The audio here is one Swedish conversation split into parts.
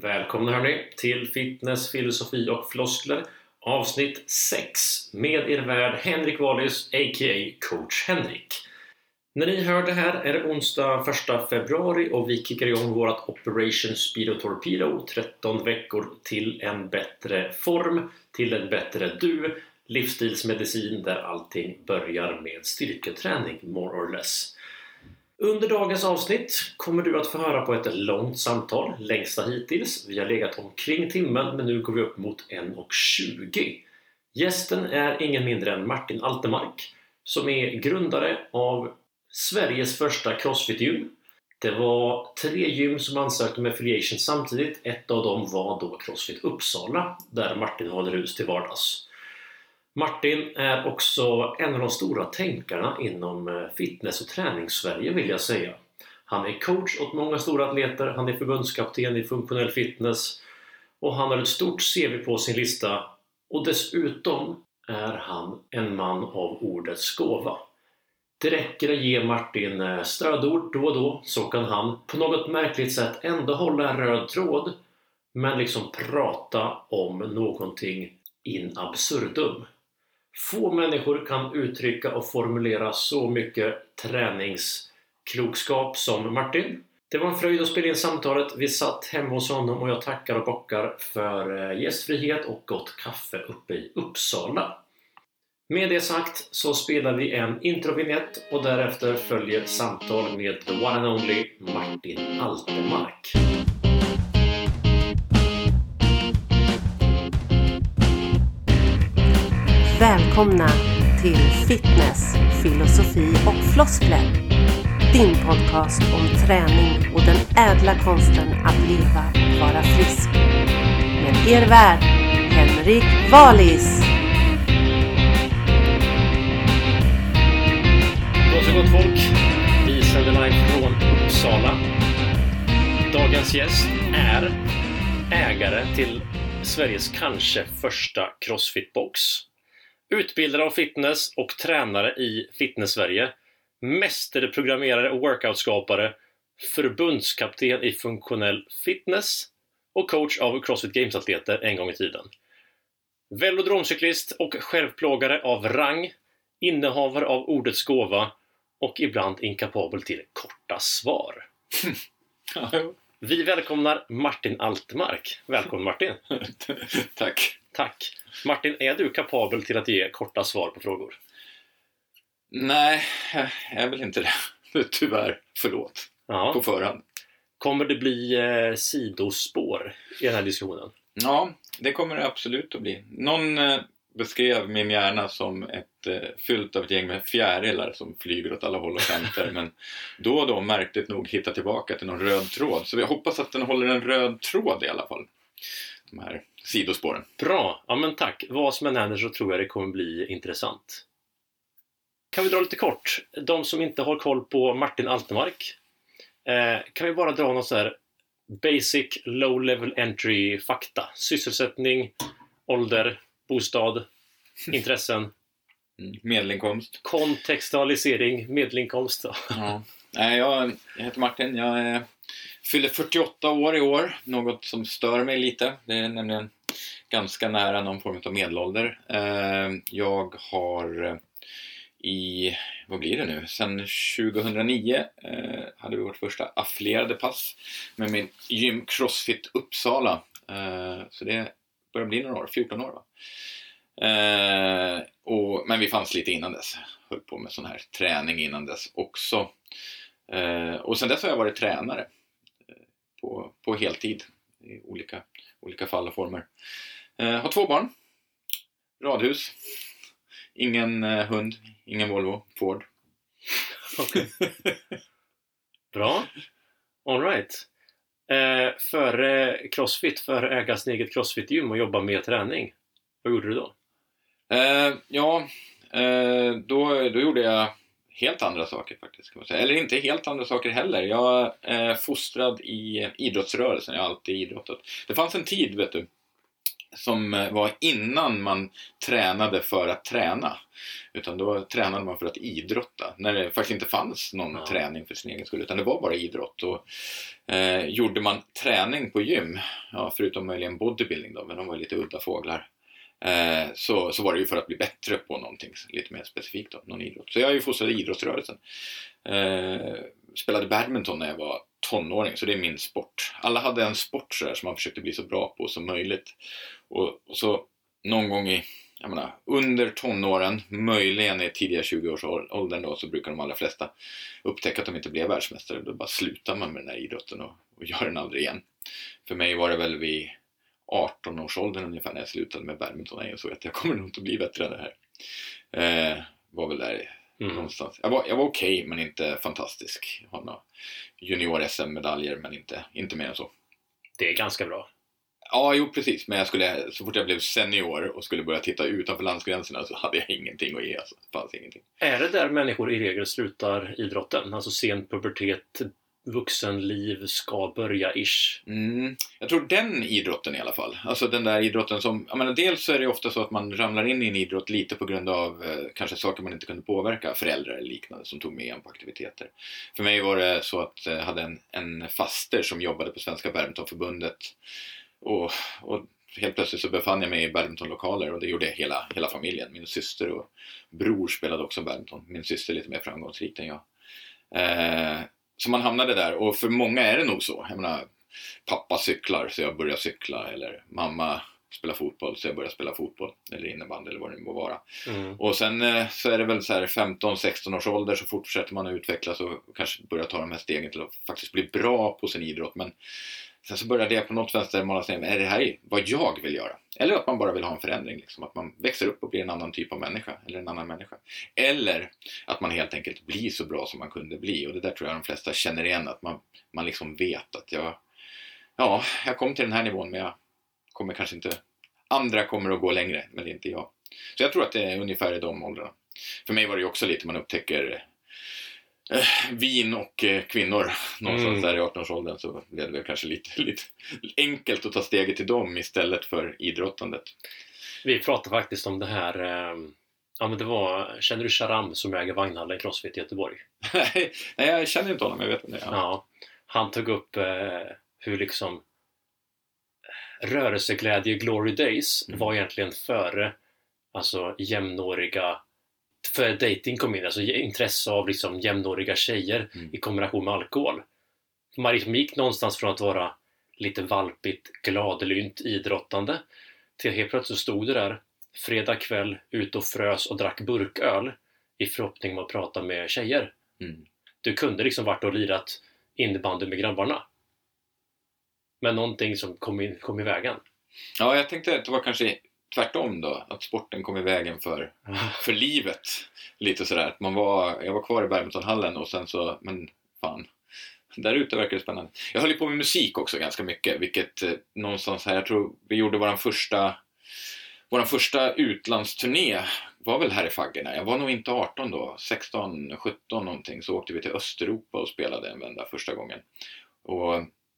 Välkomna hörni till Fitness, filosofi och floskler avsnitt 6 med er värd Henrik Wallis a.k.a. coach Henrik. När ni hör det här är det onsdag 1 februari och vi kickar igång vårt Operation Speedo Torpedo 13 veckor till en bättre form, till en bättre du, livsstilsmedicin där allting börjar med styrketräning more or less. Under dagens avsnitt kommer du att få höra på ett långt samtal, längsta hittills. Vi har legat omkring timmen men nu går vi upp mot 1.20. Gästen är ingen mindre än Martin Altemark som är grundare av Sveriges första Crossfit-gym. Det var tre gym som ansökte om affiliation samtidigt. Ett av dem var då Crossfit Uppsala där Martin håller hus till vardags. Martin är också en av de stora tänkarna inom eh, fitness och träningssverige vill jag säga. Han är coach åt många stora atleter, han är förbundskapten i funktionell fitness och han har ett stort CV på sin lista och dessutom är han en man av ordets gåva. Det räcker att ge Martin eh, stödord då och då så kan han på något märkligt sätt ändå hålla en röd tråd men liksom prata om någonting in absurdum. Få människor kan uttrycka och formulera så mycket träningsklokskap som Martin. Det var en fröjd att spela in samtalet. Vi satt hemma hos honom och jag tackar och bockar för eh, gästfrihet och gott kaffe uppe i Uppsala. Med det sagt så spelar vi en introvinjett och därefter följer samtal med the one and only Martin Altemark. Välkomna till Fitness, filosofi och floskler. Din podcast om träning och den ädla konsten att leva och vara frisk. Med er värd Henrik Valis. Gott så gott folk! Vi sänder live från Uppsala. Dagens gäst är ägare till Sveriges kanske första Crossfit-box. Utbildare av fitness och tränare i Fitness-Sverige. Mästerprogrammerare och workoutskapare. Förbundskapten i funktionell fitness och coach av Crossfit Games-atleter en gång i tiden. Velodromcyklist och självplågare av rang. Innehavare av ordets gåva och ibland inkapabel till korta svar. Vi välkomnar Martin Altmark. Välkommen Martin! Tack. Tack! Martin, är du kapabel till att ge korta svar på frågor? Nej, jag är väl inte det. Tyvärr. Förlåt. Ja. På förhand. Kommer det bli eh, sidospår i den här diskussionen? Ja, det kommer det absolut att bli. Någon eh, beskrev min hjärna som ett eh, fyllt av ett gäng med fjärilar som flyger åt alla håll och kanter. men då och då märkligt nog hitta tillbaka till någon röd tråd. Så jag hoppas att den håller en röd tråd i alla fall. De här sidospåren. Bra! Ja men tack! Vad som än händer så tror jag det kommer bli intressant. Kan vi dra lite kort? De som inte har koll på Martin Altemark. Eh, kan vi bara dra någon så här basic low level entry fakta? Sysselsättning, ålder, bostad, intressen, Mm. Medelinkomst. kontextualisering, medelinkomst. Ja. Nej, jag, jag heter Martin. Jag eh, fyller 48 år i år. Något som stör mig lite. Det är nämligen ganska nära någon form av medelålder. Eh, jag har eh, i, vad blir det nu, sen 2009 eh, hade vi vårt första affilierade pass med min gym Crossfit Uppsala. Så det börjar bli några år, 14 år va? Eh, och, men vi fanns lite innan dess. Höll på med sån här träning innan dess också. Eh, och sen dess har jag varit tränare på, på heltid i olika, olika fall och former. Eh, har två barn. Radhus. Ingen eh, hund, ingen Volvo, Ford. Okej. Bra. Alright. Eh, före Crossfit, före äga sin eget Crossfit-gym och jobba med träning. Vad gjorde du då? Eh, ja, eh, då, då gjorde jag helt andra saker faktiskt. Kan man säga. Eller inte helt andra saker heller. Jag är fostrad i idrottsrörelsen. Jag har alltid idrottat. Det fanns en tid, vet du, som var innan man tränade för att träna. Utan då tränade man för att idrotta. När det faktiskt inte fanns någon Ja. träning för sin egen skull. Utan det var bara idrott. Och, eh, gjorde man träning på gym, ja, förutom möjligen bodybuilding då, men de var lite udda fåglar. Eh, så, så var det ju för att bli bättre på någonting lite mer specifikt då, någon idrott. Så jag är ju fostrad i idrottsrörelsen. Eh, spelade badminton när jag var tonåring, så det är min sport. Alla hade en sport så där, som man försökte bli så bra på som möjligt. Och, och så någon gång i, jag menar, under tonåren, möjligen i tidiga 20-årsåldern då, så brukar de allra flesta upptäcka att de inte blev världsmästare. Då bara slutar man med den här idrotten och, och gör den aldrig igen. För mig var det väl vid 18-årsåldern ungefär när jag slutade med badminton. Jag såg att jag kommer nog inte bli bättre än det här. Eh, var väl där Mm. någonstans. Jag var, jag var okej, men inte fantastisk. Jag har några junior-SM-medaljer, men inte, inte mer än så. Det är ganska bra. Ja, jo precis. Men jag skulle, så fort jag blev senior och skulle börja titta utanför landsgränserna så hade jag ingenting att ge. Alltså. Det fanns ingenting. Är det där människor i regel slutar idrotten? Alltså sen pubertet, vuxenliv ska börja ish. Mm. Jag tror den idrotten i alla fall. Alltså den där idrotten som, jag menar, dels så är det ofta så att man ramlar in i en idrott lite på grund av eh, kanske saker man inte kunde påverka, föräldrar eller liknande som tog med en på aktiviteter. För mig var det så att eh, jag hade en, en faster som jobbade på Svenska Badmintonförbundet och, och helt plötsligt så befann jag mig i badmintonlokaler och det gjorde hela, hela familjen. Min syster och bror spelade också badminton. Min syster är lite mer framgångsrik än jag. Eh, så man hamnade där och för många är det nog så. Jag menar, pappa cyklar så jag börjar cykla eller mamma spelar fotboll så jag börjar spela fotboll eller innebandy eller vad det nu må vara. Mm. Och sen eh, så är det väl så här 15-16 års ålder så fortsätter man att utvecklas och kanske börja ta de här stegen till att faktiskt bli bra på sin idrott. Men sen så börjar det på något vänster måla sig, är det här vad jag vill göra? Eller att man bara vill ha en förändring, liksom, att man växer upp och blir en annan typ av människa, eller en annan människa. Eller att man helt enkelt blir så bra som man kunde bli. Och det där tror jag de flesta känner igen, att man, man liksom vet att jag, ja, jag kom till den här nivån men jag kommer kanske inte, andra kommer att gå längre, men det är inte jag. Så jag tror att det är ungefär i de åldrarna. För mig var det ju också lite man upptäcker eh, vin och eh, kvinnor någonstans Mm. där i 18-årsåldern så blev det kanske lite, lite enkelt att ta steget till dem istället för idrottandet. Vi pratade faktiskt om det här eh, Ja men det var, känner du Sharam som äger vagnhallen Crossfit i Göteborg? Nej, jag känner inte honom, jag vet inte. Ja. Ja. Han tog upp eh, hur liksom rörelseglädje Glory Days Mm. var egentligen före alltså jämnåriga för dating kom in, alltså intresse av liksom jämnåriga tjejer Mm. i kombination med alkohol. Man liksom gick någonstans från att vara lite valpigt, gladlynt, idrottande till helt plötsligt stod det där fredag kväll ute och frös och drack burköl i förhoppning om att prata med tjejer. Mm. Du kunde liksom varit och lirat innebandy med grabbarna. Men någonting som kom, in, kom i vägen. ja, jag tänkte att det var kanske tvärtom då, att sporten kom i vägen för, för livet. Lite sådär, att man var, jag var kvar i badmintonhallen och sen så, men fan, där ute verkar det spännande. Jag höll ju på med musik också ganska mycket, vilket eh, någonstans här, jag tror vi gjorde våran första vår första utlandsturné var väl här i faggorna. Jag var nog inte 18 då, 16, 17 någonting. Så åkte vi till Östeuropa och spelade en vända första gången. Och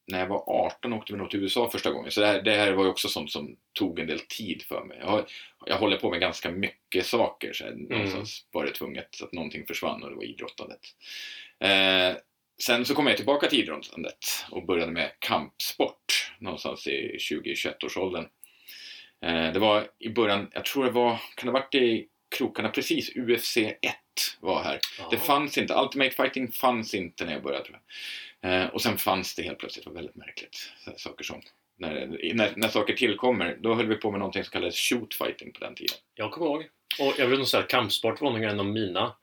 när jag var 18 åkte vi nog till USA första gången. Så det här, det här var ju också sånt som tog en del tid för mig. Jag, jag håller på med ganska mycket saker. Så här, någonstans var det tvunget så att någonting försvann och det var idrottandet. Eh, sen så kom jag tillbaka till idrottandet och började med kampsport någonstans i 20-21 års åldern. Eh, det var i början, jag tror det var, kan det ha varit i krokarna precis, UFC 1 var här. Det fanns inte, Ultimate Fighting fanns inte när jag började tror jag. Eh, och sen fanns det helt plötsligt, det var väldigt märkligt. Saker som, när, när, när saker tillkommer, då höll vi på med någonting som kallades shoot fighting på den tiden. Jag kommer ihåg. Och jag vill nog säga att kampsport var nog en av mina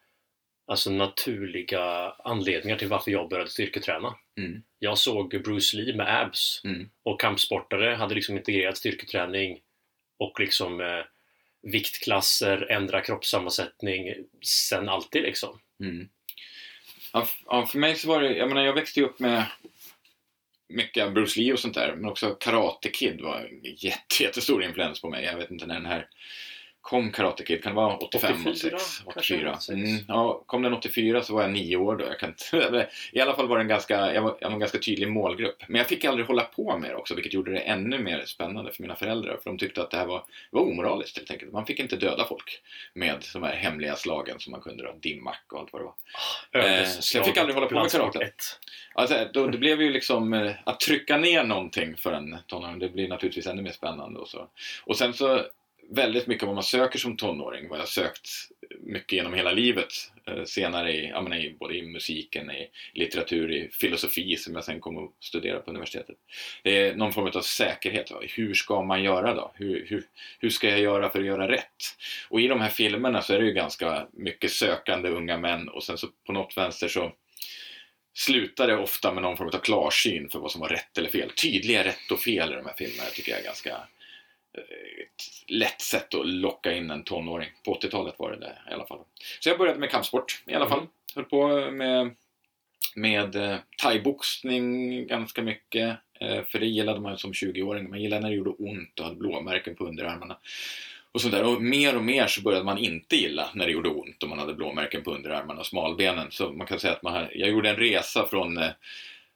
alltså naturliga anledningar till varför jag började styrketräna. Mm. Jag såg Bruce Lee med abs Mm. och kampsportare hade liksom integrerat styrketräning och liksom eh, viktklasser, ändra kroppssammansättning sen alltid liksom. Mm. Ja, för mig så var det, jag menar jag växte ju upp med mycket Bruce Lee och sånt där, men också Karate Kid var en jätte, jättestor influens på mig. Jag vet inte när den här kom Karate Kid? Kan det vara 85, 84, 86? kanske, 84. 86. Mm, ja, kom den 84 så var jag nio år då. Jag kan inte, I alla fall var det en ganska, jag var, jag var en ganska tydlig målgrupp. Men jag fick aldrig hålla på med det också, vilket gjorde det ännu mer spännande för mina föräldrar. För de tyckte att det här var, var omoraliskt helt enkelt. Man fick inte döda folk med de här hemliga slagen som man kunde då, dimmack och allt vad det var. Eh, så jag fick aldrig hålla på med karate. 1. Alltså, då, det blev ju liksom eh, att trycka ner någonting för en tonåring, det blir naturligtvis ännu mer spännande. Och, så. och sen så, väldigt mycket vad man söker som tonåring, vad jag sökt mycket genom hela livet. Eh, senare i, menar, i, både i musiken, i litteratur, i filosofi som jag sen kom att studera på universitetet. Det är någon form av säkerhet. Hur ska man göra då? Hur, hur, hur ska jag göra för att göra rätt? Och i de här filmerna så är det ju ganska mycket sökande unga män och sen så på något vänster så slutar det ofta med någon form av klarsyn för vad som var rätt eller fel. Tydliga rätt och fel i de här filmerna tycker jag är ganska ett lätt sätt att locka in en tonåring. På 80-talet var det det i alla fall. Så jag började med kampsport i alla fall. Höll på med, med eh, thaiboxning ganska mycket. Eh, för det gillade man som 20-åring. Man gillade när det gjorde ont och hade blåmärken på underarmarna. Och, sådär. och mer och mer så började man inte gilla när det gjorde ont och man hade blåmärken på underarmarna och smalbenen. Så man kan säga att man, jag gjorde en resa från eh,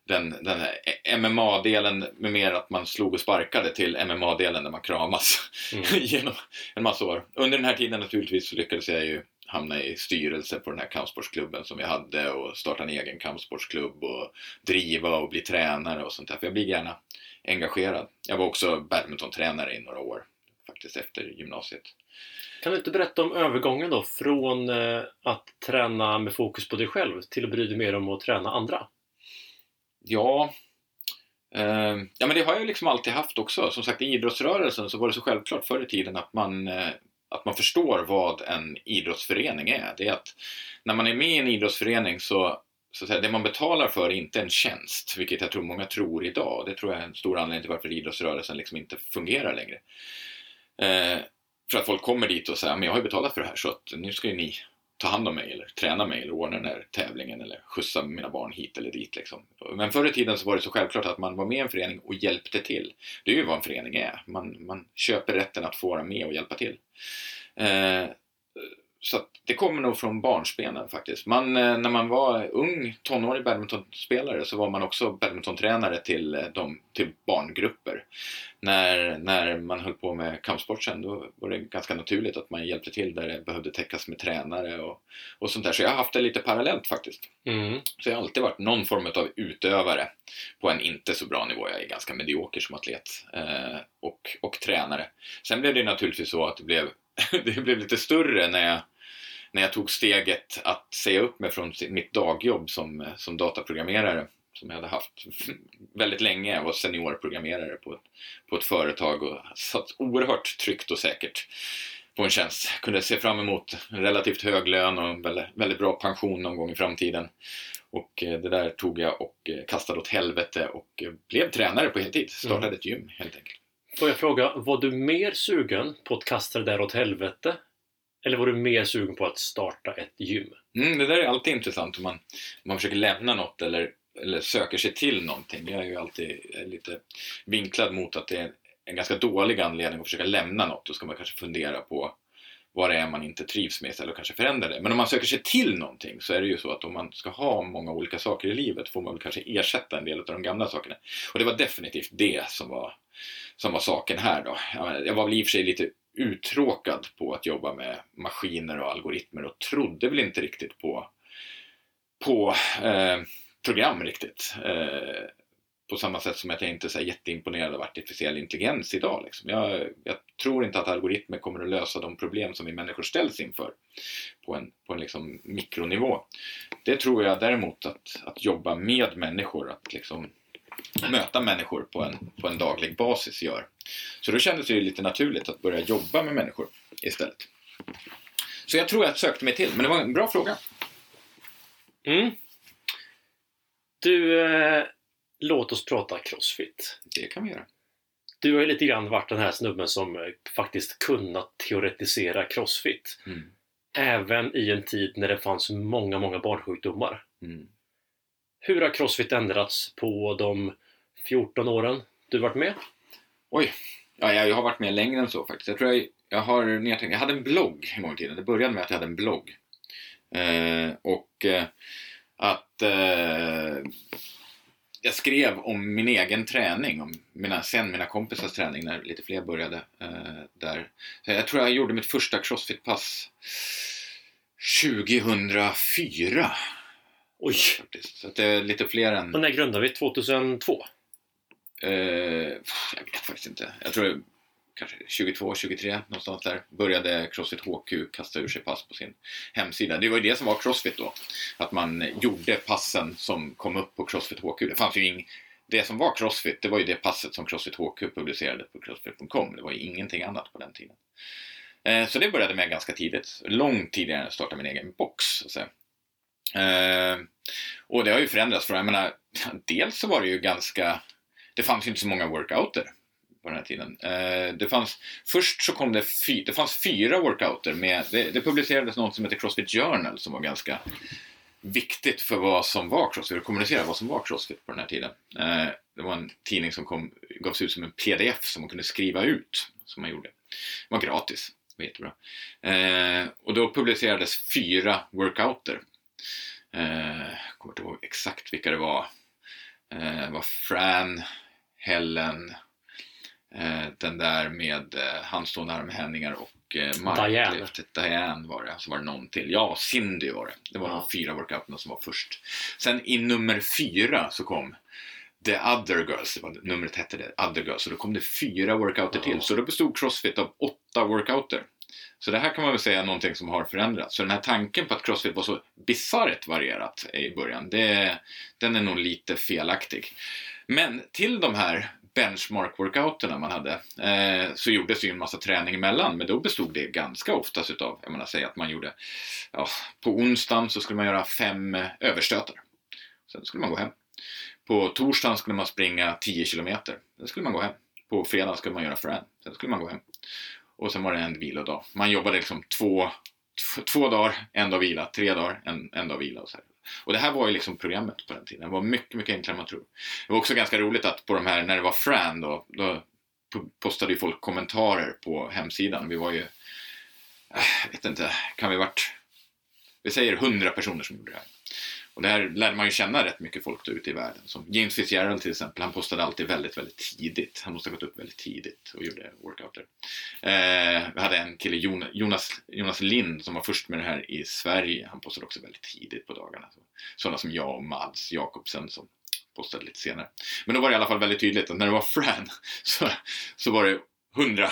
den, den MMA-delen med mer att man slog och sparkade till MMA-delen där man kramas Mm. genom en massa år. Under den här tiden naturligtvis så lyckades jag ju hamna i styrelse på den här kampsportsklubben som vi hade och starta en egen kampsportsklubb och driva och bli tränare och sånt där. För jag blir gärna engagerad. Jag var också badmintontränare i några år faktiskt efter gymnasiet. Kan du inte berätta om övergången då från eh, att träna med fokus på dig själv till att bry dig mer om att träna andra? Ja, eh, ja men det har jag ju liksom alltid haft också. Som sagt i idrottsrörelsen så var det så självklart förr i tiden att man, eh, att man förstår vad en idrottsförening är. Det är att när man är med i en idrottsförening så så att säga, det man betalar för är inte en tjänst, vilket jag tror många tror idag. Det tror jag är en stor anledning till varför idrottsrörelsen liksom inte fungerar längre. Eh, för att folk kommer dit och säger men jag har ju betalat för det här så att nu ska ju ni ta hand om mig eller träna mig eller ordna den här tävlingen eller skjutsa mina barn hit eller dit. Liksom. Men förr i tiden så var det så självklart att man var med i en förening och hjälpte till. Det är ju vad en förening är. Man, man köper rätten att få vara med och hjälpa till. Eh, så det kommer nog från barnsbenen faktiskt. Man, eh, när man var ung tonårig badmintonspelare så var man också badmintontränare till, eh, de, till barngrupper. När, när man höll på med kampsport sen då var det ganska naturligt att man hjälpte till där det behövde täckas med tränare och, och sånt där. Så jag har haft det lite parallellt faktiskt. Mm. Så jag har alltid varit någon form av utövare på en inte så bra nivå. Jag är ganska medioker som atlet eh, och, och tränare. Sen blev det naturligtvis så att det blev, det blev lite större när jag, när jag tog steget att säga upp mig från mitt dagjobb som, som dataprogrammerare som jag hade haft väldigt länge. Jag var seniorprogrammerare på ett, på ett företag och satt oerhört tryggt och säkert på en tjänst. Kunde se fram emot en relativt hög lön och en väldigt, väldigt bra pension någon gång i framtiden. Och eh, det där tog jag och eh, kastade åt helvete och eh, blev tränare på heltid. Startade ett gym helt enkelt. Får jag fråga, var du mer sugen på att kasta det där åt helvete? Eller var du mer sugen på att starta ett gym? Mm, det där är alltid intressant om man, om man försöker lämna något eller, eller söker sig till någonting. Jag är ju alltid lite vinklad mot att det är en ganska dålig anledning att försöka lämna något. Då ska man kanske fundera på vad det är man inte trivs med istället och kanske förändra det. Men om man söker sig till någonting så är det ju så att om man ska ha många olika saker i livet får man väl kanske ersätta en del av de gamla sakerna. Och det var definitivt det som var, som var saken här då. Jag var väl i och för sig lite uttråkad på att jobba med maskiner och algoritmer och trodde väl inte riktigt på, på eh, program riktigt. Eh, på samma sätt som att jag inte är så jätteimponerad av artificiell intelligens idag. Liksom. Jag, jag tror inte att algoritmer kommer att lösa de problem som vi människor ställs inför på en, på en liksom mikronivå. Det tror jag däremot att, att jobba med människor, att liksom möta människor på en, på en daglig basis gör. Så då kändes det ju lite naturligt att börja jobba med människor istället. Så jag tror jag sökte mig till, men det var en bra fråga. Mm. Du, eh, låt oss prata crossfit. Det kan vi göra. Du har ju lite grann varit den här snubben som eh, faktiskt kunnat teoretisera crossfit. Mm. Även i en tid när det fanns många, många barnsjukdomar. Mm. Hur har crossfit ändrats på de 14 åren du varit med? Oj, ja, jag har varit med längre än så faktiskt. Jag tror jag jag har nedtänkt, jag hade en blogg en gång i tiden. Det började med att jag hade en blogg. Eh, och eh, att eh, jag skrev om min egen träning, om mina, sen mina kompisars träning när lite fler började eh, där. Så jag tror jag gjorde mitt första crossfit-pass 2004. Oj! Faktiskt. Så det är lite fler än... Och när grundade vi? 2002? Eh, jag vet faktiskt inte. Jag tror kanske 22, 23 någonstans där började Crossfit HQ kasta ur sig pass på sin hemsida. Det var ju det som var Crossfit då. Att man gjorde passen som kom upp på Crossfit HQ. Det fanns ju ing... Det som var Crossfit, det var ju det passet som Crossfit HQ publicerade på Crossfit.com. Det var ju ingenting annat på den tiden. Eh, så det började med ganska tidigt. Långt tidigare än att starta min egen box. Så. Eh, och det har ju förändrats. För jag menar, dels så var det ju ganska... Det fanns ju inte så många workouter på den här tiden. Eh, det fanns, först så kom det, fy, det fanns fyra workouter med, det, det publicerades något som heter Crossfit Journal som var ganska viktigt för vad som var Crossfit, att kommunicera vad som var Crossfit på den här tiden. Eh, det var en tidning som kom, gavs ut som en pdf som man kunde skriva ut, som man gjorde. Det var gratis, det var jättebra. Eh, och då publicerades fyra workouter. Jag kommer inte ihåg exakt vilka det var. Det var Fran, Helen, Eh, den där med eh, handstående armhävningar och eh, marklyft. Diane var det. Så var det någon till. Ja, Cindy var det. Det var ja. de fyra workouterna som var först. Sen i nummer fyra så kom The Other Girls, det var, numret hette det, Other Girls, och då kom det fyra workouter ja. till. Så då bestod Crossfit av åtta workouter. Så det här kan man väl säga är någonting som har förändrats. Så den här tanken på att Crossfit var så bisarrt varierat i början, det, den är nog lite felaktig. Men till de här benchmark-workouterna man hade eh, så gjordes ju en massa träning emellan men då bestod det ganska oftast utav, jag menar säg att man gjorde ja, på onsdagen så skulle man göra fem eh, överstötar. Sen skulle man gå hem. På torsdagen skulle man springa 10 kilometer. Sen skulle man gå hem. På fredagen skulle man göra fran. Sen skulle man gå hem. Och sen var det en vilodag. Man jobbade liksom två, två dagar, en dag vila, tre dagar, en, en dag vila och så här. Och det här var ju liksom programmet på den tiden. Det var mycket, mycket enklare än man tror. Det var också ganska roligt att på de här, när det var Fran då, då postade ju folk kommentarer på hemsidan. Vi var ju, jag vet inte, kan vi varit, vi säger 100 personer som gjorde det här. Och det här lärde man ju känna rätt mycket folk då ute i världen. Som James Fitzgerald till exempel, han postade alltid väldigt, väldigt tidigt. Han måste ha gått upp väldigt tidigt och gjorde workouter. Eh, vi hade en kille, Jonas, Jonas Lind, som var först med det här i Sverige. Han postade också väldigt tidigt på dagarna. Sådana som jag och Mads Jakobsen som postade lite senare. Men då var det i alla fall väldigt tydligt att när det var Fran så, så var det 100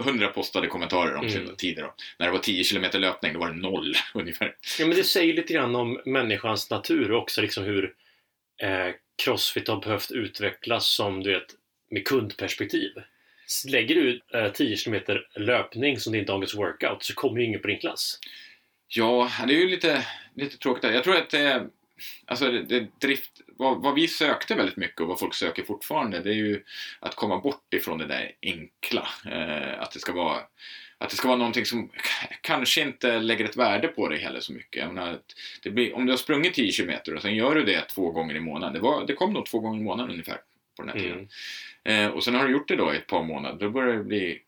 100 postade kommentarer om mm. tider. Då. När det var 10 km löpning, då var det noll ungefär. Ja, men det säger lite grann om människans natur och också liksom hur eh, Crossfit har behövt utvecklas som du vet med kundperspektiv. Lägger du eh, 10 km löpning som din dagens workout så kommer ju ingen på din klass. Ja, det är ju lite, lite tråkigt. Jag tror att det, alltså det, det drift, vad, vad, vi sökte väldigt mycket och vad folk söker fortfarande det är ju att komma bort ifrån det där enkla. Eh, att det ska vara att det ska vara någonting som kanske inte lägger ett värde på det heller så mycket. Menar, blir, om du har sprungit 10 km och sen gör du det två gånger i månaden. Det, var, det kom nog två gånger i månaden ungefär på den här tiden. Mm. Eh, och sen har du gjort det då i ett par månader. Då börjar det bli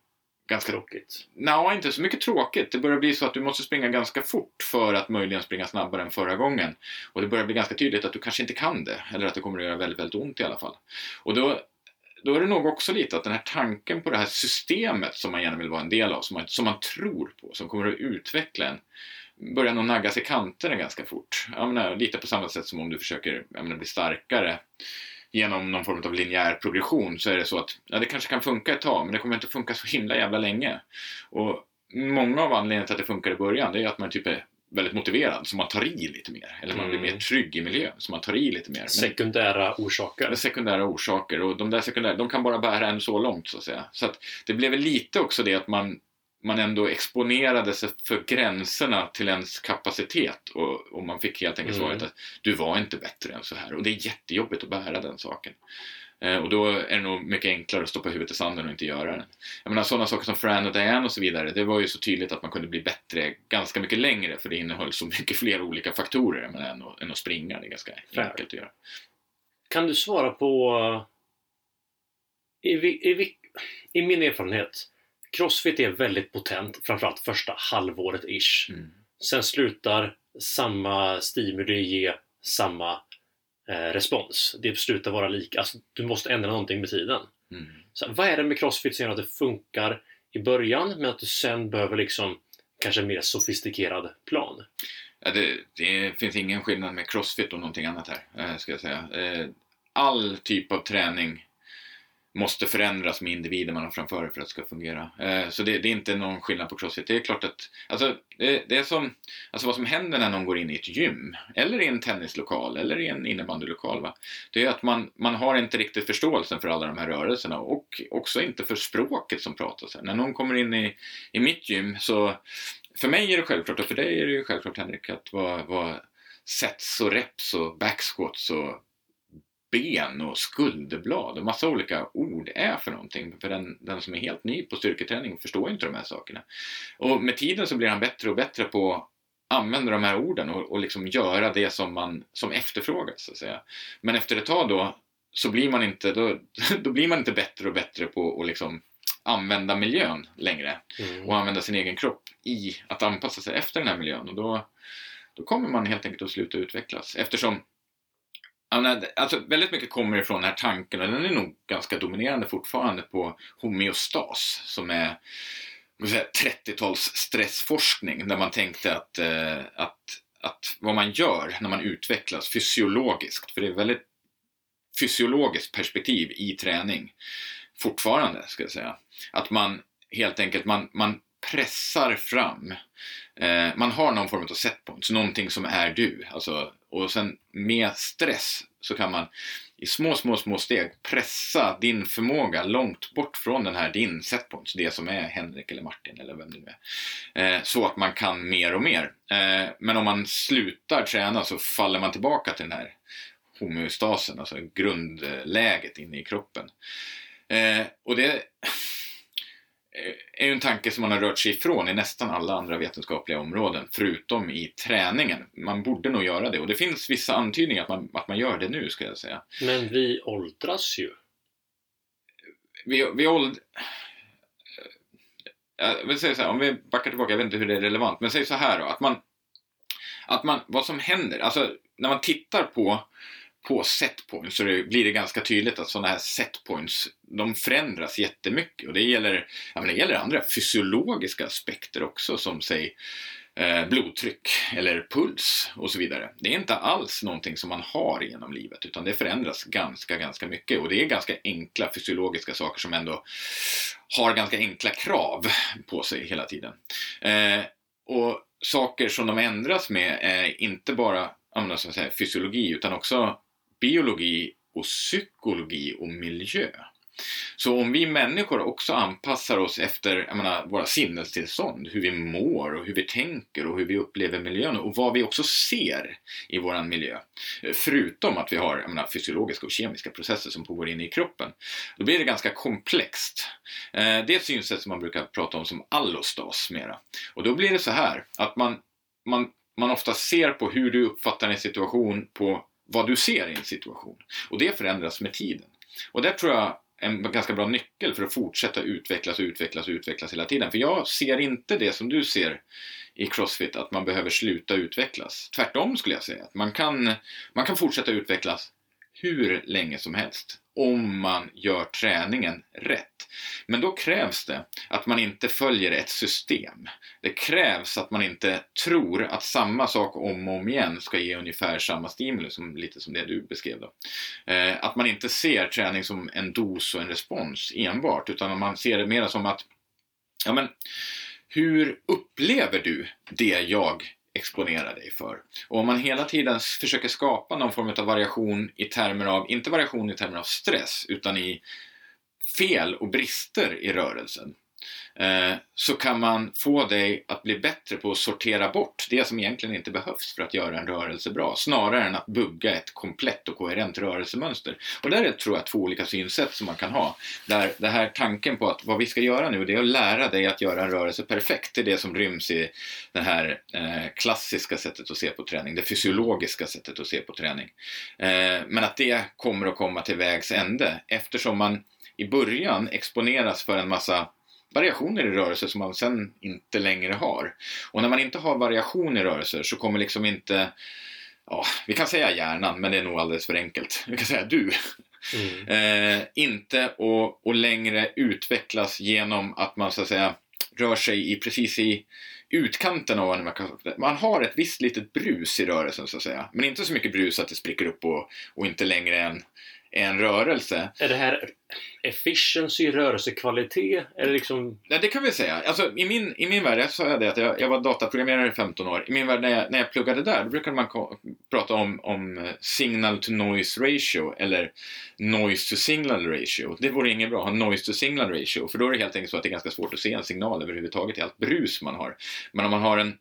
ganska tråkigt. Nej, inte så mycket tråkigt. Det börjar bli så att du måste springa ganska fort för att möjligen springa snabbare än förra gången. Och det börjar bli ganska tydligt att du kanske inte kan det. Eller att det kommer att göra väldigt, väldigt ont i alla fall. Och då, då är det nog också lite att den här tanken på det här systemet som man gärna vill vara en del av, som man, som man tror på, som kommer att utveckla en, börjar nog naggas i kanterna ganska fort. Jag menar, lite på samma sätt som om du försöker menar, bli starkare genom någon form av linjär progression så är det så att ja, det kanske kan funka ett tag men det kommer inte funka så himla jävla länge. Och många av anledningarna till att det funkar i början det är att man typ är väldigt motiverad så man tar i lite mer. Eller man blir mer mm. trygg i miljön så man tar i lite mer. Men, sekundära orsaker. Sekundära orsaker och de där sekundära de kan bara bära en så långt så att säga. Så att det blev lite också det att man man ändå exponerade sig för gränserna till ens kapacitet och, och man fick helt enkelt mm. svaret att du var inte bättre än så här och det är jättejobbigt att bära den saken. Eh, och då är det nog mycket enklare att stoppa huvudet i sanden och inte göra det. Jag menar sådana saker som Fran och Diane och så vidare, det var ju så tydligt att man kunde bli bättre ganska mycket längre för det innehöll så mycket fler olika faktorer menar, än, att, än att springa. Det är ganska Fair. enkelt att göra. Kan du svara på i, i, i, i min erfarenhet Crossfit är väldigt potent, framförallt första halvåret ish. Mm. Sen slutar samma stimuli ge samma eh, respons. Det slutar vara lika. Alltså, du måste ändra någonting med tiden. Mm. Så, vad är det med Crossfit som gör att det funkar i början men att du sen behöver liksom kanske en mer sofistikerad plan? Ja, det, det finns ingen skillnad med crossfit och någonting annat här, eh, ska jag säga. Eh, all typ av träning måste förändras med individen man har framför för att det ska fungera. Eh, så det, det, är inte någon skillnad på crossfit. Det är klart att, alltså, det, det, är som, alltså vad som händer när någon går in i ett gym, eller i en tennislokal, eller i en innebandylokal, va? det är att man, man har inte riktigt förståelsen för alla de här rörelserna och också inte för språket som pratas här. När någon kommer in i, i mitt gym så, för mig är det självklart, och för dig är det ju självklart Henrik, att vad, vad sets och reps och backsquats och ben och skulderblad och massa olika ord är för någonting. För den, den som är helt ny på styrketräning förstår inte de här sakerna. Och med tiden så blir han bättre och bättre på att använda de här orden och, och liksom göra det som, man, som efterfrågas. Så att säga. Men efter ett tag då så blir man inte, då, då blir man inte bättre och bättre på att liksom använda miljön längre Mm. och använda sin egen kropp i att anpassa sig efter den här miljön och då, då kommer man helt enkelt att sluta utvecklas eftersom menar, Alltså väldigt mycket kommer ifrån den här tanken och den är nog ganska dominerande fortfarande på homeostas som är 30-tals stressforskning där man tänkte att, eh, att, att vad man gör när man utvecklas fysiologiskt, för det är väldigt fysiologiskt perspektiv i träning fortfarande, ska jag säga. Att man helt enkelt, man, man pressar fram, eh, man har någon form av setpoints, någonting som är du. Alltså, och sen med stress så kan man i små, små, små steg pressa din förmåga långt bort från den här din setpoints, det som är Henrik eller Martin eller vem det nu är. Eh, så att man kan mer och mer. Eh, men om man slutar träna så faller man tillbaka till den här homeostasen, alltså grundläget inne i kroppen. Eh, och det är ju en tanke som man har rört sig ifrån i nästan alla andra vetenskapliga områden, förutom i träningen. Man borde nog göra det, och det finns vissa antydningar att man, att man gör det nu, ska jag säga. Men vi åldras ju. Vi, vi åld... Jag vill säga så här, om vi backar tillbaka, jag vet inte hur det är relevant, men säg så här då, att man... Att man, vad som händer, alltså när man tittar på på setpoints så det blir det ganska tydligt att sådana här setpoints de förändras jättemycket och det gäller, ja, men det gäller andra fysiologiska aspekter också som säg eh, blodtryck eller puls och så vidare. Det är inte alls någonting som man har genom livet utan det förändras ganska, ganska mycket och det är ganska enkla fysiologiska saker som ändå har ganska enkla krav på sig hela tiden. Eh, och saker som de ändras med är inte bara alltså så att säga, fysiologi utan också biologi och psykologi och miljö. Så om vi människor också anpassar oss efter jag menar, våra sinnestillstånd, hur vi mår och hur vi tänker och hur vi upplever miljön och vad vi också ser i våran miljö. Förutom att vi har jag menar, fysiologiska och kemiska processer som pågår inne i kroppen. Då blir det ganska komplext. Eh, det är ett synsätt som man brukar prata om som allostas mera. Och då blir det så här att man, man, man ofta ser på hur du uppfattar en situation på vad du ser i en situation. Och det förändras med tiden. Och det tror jag är en ganska bra nyckel för att fortsätta utvecklas och utvecklas och utvecklas hela tiden. För jag ser inte det som du ser i Crossfit, att man behöver sluta utvecklas. Tvärtom skulle jag säga. Att man, kan, man kan fortsätta utvecklas hur länge som helst om man gör träningen rätt. Men då krävs det att man inte följer ett system. Det krävs att man inte tror att samma sak om och om igen ska ge ungefär samma stimulus, som, lite som det du beskrev då. Eh, att man inte ser träning som en dos och en respons enbart, utan man ser det mer som att ja men, hur upplever du det jag exponera dig för. Och om man hela tiden försöker skapa någon form av variation i termer av, inte variation i termer av stress, utan i fel och brister i rörelsen. Eh, så kan man få dig att bli bättre på att sortera bort det som egentligen inte behövs för att göra en rörelse bra, snarare än att bugga ett komplett och koherent rörelsemönster. Och där är tror jag två olika synsätt som man kan ha. Där det här tanken på att vad vi ska göra nu, det är att lära dig att göra en rörelse perfekt. Det är det som ryms i det här eh, klassiska sättet att se på träning, det fysiologiska sättet att se på träning. Eh, men att det kommer att komma till vägs ände eftersom man i början exponeras för en massa variationer i rörelser som man sen inte längre har. Och när man inte har variation i rörelser så kommer liksom inte Ja, vi kan säga hjärnan, men det är nog alldeles för enkelt. Vi kan säga du. Mm. Eh, inte och, och längre utvecklas genom att man så att säga rör sig i precis i utkanten av vad man har ett visst litet brus i rörelsen så att säga. Men inte så mycket brus att det spricker upp och, och inte längre än en rörelse. Är det här efficiency, rörelsekvalitet? Eller liksom... Ja, det kan vi säga. Alltså, i, min, I min värld, jag sa jag det att jag, jag var dataprogrammerare i 15 år. I min värld när jag, när jag pluggade där, då brukade man prata om, om eh, signal to noise ratio eller noise to signal ratio. Det vore inget bra att ha noise to signal ratio, för då är det helt enkelt så att det är ganska svårt att se en signal överhuvudtaget i allt brus man har. Men om man har en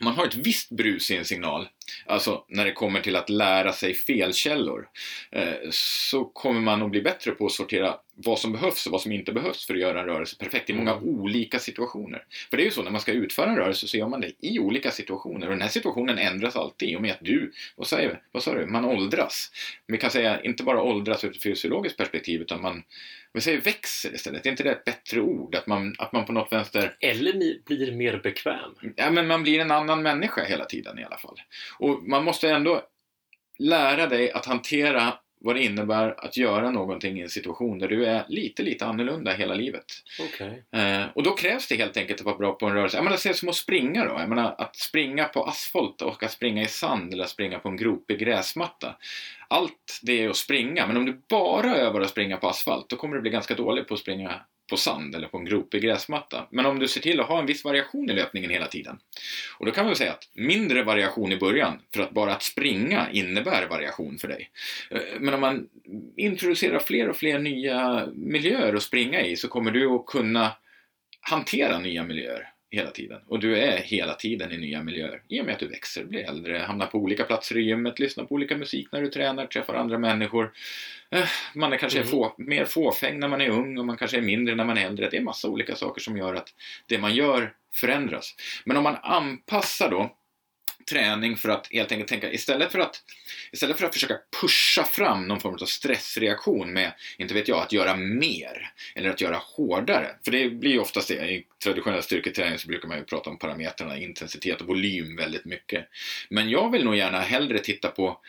man har ett visst brus i en signal, alltså när det kommer till att lära sig felkällor, eh, så kommer man att bli bättre på att sortera vad som behövs och vad som inte behövs för att göra en rörelse perfekt i många mm. olika situationer. För det är ju så, när man ska utföra en rörelse så gör man det i olika situationer och den här situationen ändras alltid i och med att du, vad säger vi, vad sa du, man åldras. Vi kan säga inte bara åldras ur ett fysiologiskt perspektiv utan man vi säger växer istället, är inte det ett bättre ord? Att man, att man på något vänster... Eller blir mer bekväm. Ja, men man blir en annan människa hela tiden i alla fall. Och man måste ändå lära dig att hantera vad det innebär att göra någonting i en situation där du är lite, lite annorlunda hela livet. Okay. Eh, och då krävs det helt enkelt att vara bra på en rörelse. Jag menar, se som att springa då. Jag menar, att springa på asfalt och att springa i sand eller att springa på en gropig gräsmatta. Allt det är att springa, men om du bara övar att springa på asfalt då kommer du bli ganska dålig på att springa på sand eller på en gropig gräsmatta. Men om du ser till att ha en viss variation i löpningen hela tiden. Och då kan man säga att mindre variation i början, för att bara att springa innebär variation för dig. Eh, men om man introducerar fler och fler nya miljöer att springa i så kommer du att kunna hantera nya miljöer hela tiden. Och du är hela tiden i nya miljöer. I och med att du växer, blir äldre, hamnar på olika platser i gymmet, lyssnar på olika musik när du tränar, träffar andra människor. Eh, man är kanske mm. få, mer fåfäng när man är ung och man kanske är mindre när man är äldre. Det är massa olika saker som gör att det man gör förändras. Men om man anpassar då träning för att helt enkelt tänka istället för att istället för att försöka pusha fram någon form av stressreaktion med, inte vet jag, att göra mer eller att göra hårdare. För det blir ju oftast det. I traditionell styrketräning så brukar man ju prata om parametrarna intensitet och volym väldigt mycket. Men jag vill nog gärna hellre titta på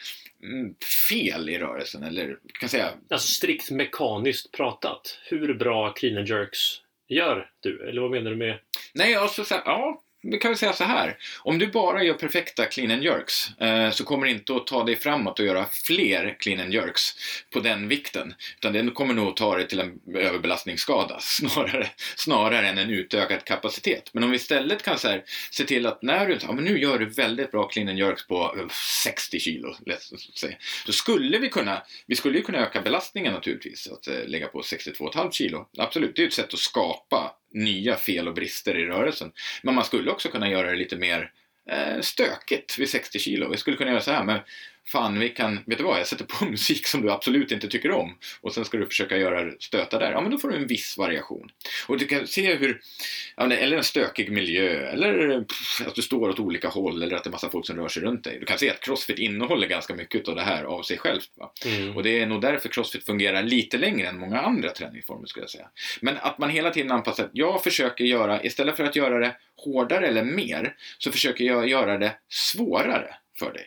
mm, fel i rörelsen eller kan säga... Alltså strikt mekaniskt pratat. Hur bra clean and jerks gör du? Eller vad menar du med? Nej, alltså så här, ja, vi kan väl säga så här. Om du bara gör perfekta clean and jerks eh, så kommer det inte att ta dig framåt och göra fler clean and jerks på den vikten. Utan det kommer nog att ta dig till en överbelastningsskada snarare, snarare än en utökad kapacitet. Men om vi istället kan så här, se till att när du, ja, men nu gör du väldigt bra clean and jerks på eh, 60 kilo, säga. Då skulle vi kunna, vi skulle ju kunna öka belastningen naturligtvis, att eh, lägga på 62,5 kilo. Absolut, det är ett sätt att skapa nya fel och brister i rörelsen. Men man skulle också kunna göra det lite mer eh, stökigt vid 60 kilo. Vi skulle kunna göra så här med fan, vi kan, vet du vad, jag sätter på musik som du absolut inte tycker om och sen ska du försöka göra stöta där. Ja, men då får du en viss variation. Och du kan se hur, eller en stökig miljö, eller att du står åt olika håll, eller att det är massa folk som rör sig runt dig. Du kan se att Crossfit innehåller ganska mycket av det här av sig självt. Mm. Och det är nog därför Crossfit fungerar lite längre än många andra träningsformer skulle jag säga. Men att man hela tiden anpassar, jag försöker göra, istället för att göra det hårdare eller mer, så försöker jag göra det svårare för dig.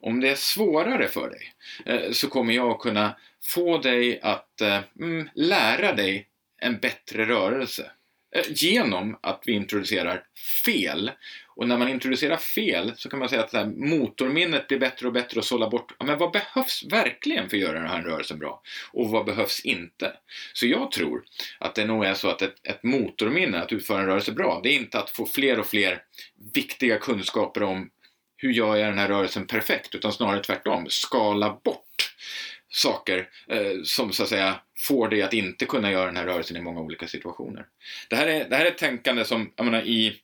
Om det är svårare för dig eh, så kommer jag att kunna få dig att eh, mm, lära dig en bättre rörelse Eh, genom att vi introducerar fel. Och när man introducerar fel så kan man säga att här, motorminnet blir bättre och bättre och sålla bort ja, men vad behövs verkligen för att göra den här rörelsen bra och vad behövs inte. Så jag tror att det nog är så att ett, ett motorminne, att utföra en rörelse bra, det är inte att få fler och fler viktiga kunskaper om hur gör jag den här rörelsen perfekt? Utan snarare tvärtom, skala bort saker eh, som så att säga får dig att inte kunna göra den här rörelsen i många olika situationer. Det här är, det här är ett tänkande som, jag menar, i,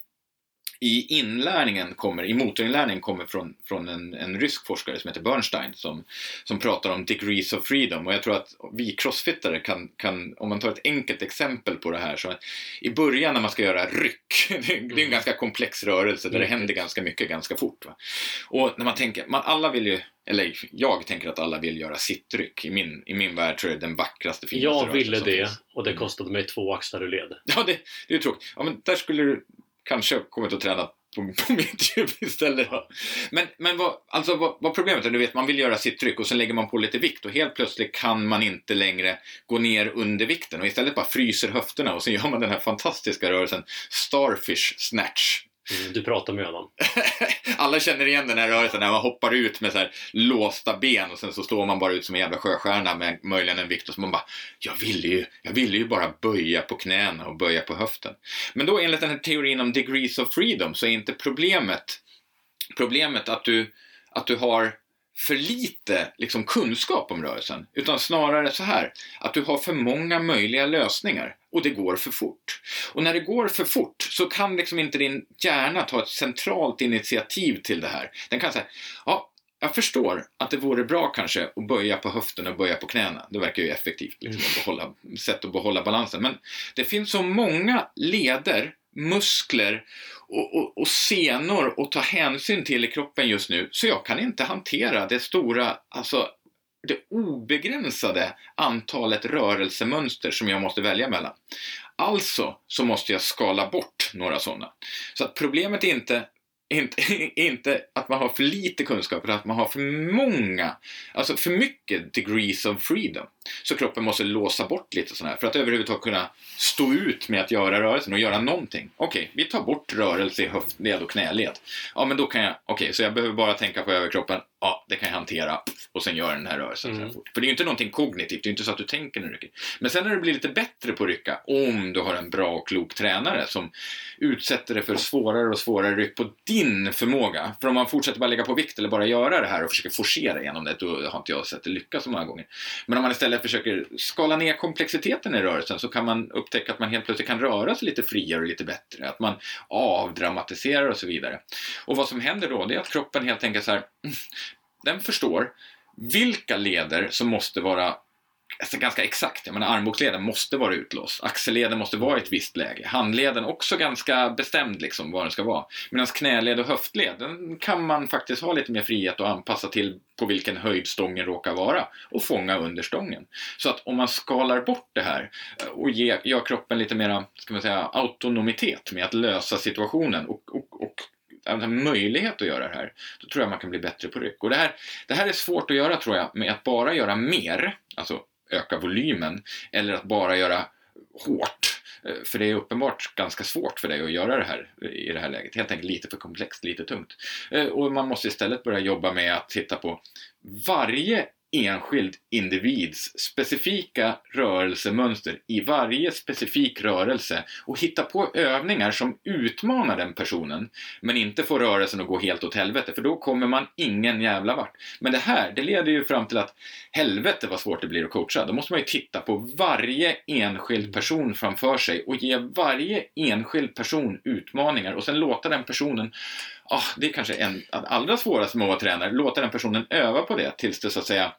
i inlärningen kommer, i motorinlärningen kommer från, från en, en rysk forskare som heter Bernstein som, som pratar om degrees of freedom och jag tror att vi crossfittare kan, kan, om man tar ett enkelt exempel på det här så att i början när man ska göra ryck, det är en Mm. ganska komplex rörelse där det Mm. händer ganska mycket ganska fort. Va? Och när man tänker, man alla vill ju, eller jag tänker att alla vill göra sittryck. I min, i min värld tror jag det är den vackraste, finaste Jag ville det finns. och det kostade mig två axlar ur led. Ja, det, det är tråkigt. Ja, men där skulle du kanske kommit att träna på, på mitt djup istället. Då. Men, men vad, alltså, vad, vad problemet är, du vet, man vill göra sitt tryck och sen lägger man på lite vikt och helt plötsligt kan man inte längre gå ner under vikten och istället bara fryser höfterna och sen gör man den här fantastiska rörelsen Starfish Snatch. Du pratar med honom. Alla känner igen den här rörelsen när man hoppar ut med så här låsta ben och sen så står man bara ut som en jävla sjöstjärna med möjligen en vikt och så man bara jag ville ju, jag ville ju bara böja på knäna och böja på höften. Men då enligt den här teorin om degrees of freedom så är inte problemet problemet att du, att du har för lite liksom, kunskap om rörelsen, utan snarare så här, att du har för många möjliga lösningar och det går för fort. Och när det går för fort så kan liksom inte din hjärna ta ett centralt initiativ till det här. Den kan säga, ja, jag förstår att det vore bra kanske att böja på höften och böja på knäna. Det verkar ju effektivt, liksom, att behålla, sätt att behålla balansen. Men det finns så många leder, muskler och, och, och senor att ta hänsyn till i kroppen just nu, så jag kan inte hantera det stora, alltså det obegränsade antalet rörelsemönster som jag måste välja mellan. Alltså så måste jag skala bort några sådana. Så att problemet är inte inte, inte att man har för lite kunskap, utan att man har för många, alltså för mycket degrees of freedom. Så kroppen måste låsa bort lite sådana här för att överhuvudtaget kunna stå ut med att göra rörelsen och göra någonting. Okej, vi tar bort rörelse i höftled och knäled. Ja, men då kan jag, okej, så jag behöver bara tänka på överkroppen. Ja, det kan jag hantera och sen göra den här rörelsen Mm. fort. För det är ju inte någonting kognitivt, det är inte så att du tänker när du rycker. Men sen när du blir lite bättre på att rycka, om du har en bra och klok tränare som utsätter dig för svårare och svårare ryck på din förmåga. För om man fortsätter bara lägga på vikt eller bara göra det här och försöker forcera igenom det, då har inte jag sett det lyckas så många gånger. Men om man istället försöker skala ner komplexiteten i rörelsen så kan man upptäcka att man helt plötsligt kan röra sig lite friare och lite bättre. Att man avdramatiserar och så vidare. Och vad som händer då, det är att kroppen helt enkelt så här, den förstår vilka leder som måste vara alltså ganska exakt. Jag menar armbågsleden måste vara utlåst. Axelleden måste vara i ett visst läge. Handleden också ganska bestämd liksom var den ska vara. Medan knäled och höftled, den kan man faktiskt ha lite mer frihet att anpassa till på vilken höjd stången råkar vara och fånga under stången. Så att om man skalar bort det här och ger, gör kroppen lite mera, ska man säga, autonomitet med att lösa situationen och, och, och möjlighet att göra det här, då tror jag man kan bli bättre på ryck. Och det här, det här är svårt att göra tror jag med att bara göra mer, alltså öka volymen, eller att bara göra hårt. Eh, för det är uppenbart ganska svårt för dig att göra det här i det här läget. Helt enkelt lite för komplext, lite tungt. Eh, och man måste istället börja jobba med att titta på varje enskild individs specifika rörelsemönster i varje specifik rörelse och hitta på övningar som utmanar den personen men inte får rörelsen att gå helt åt helvete för då kommer man ingen jävla vart. Men det här, det leder ju fram till att helvete vad svårt det blir att coacha. Då måste man ju titta på varje enskild person framför sig och ge varje enskild person utmaningar och sen låta den personen ah, det är kanske en allra svåraste med att vara tränare, låta den personen öva på det tills det så att säga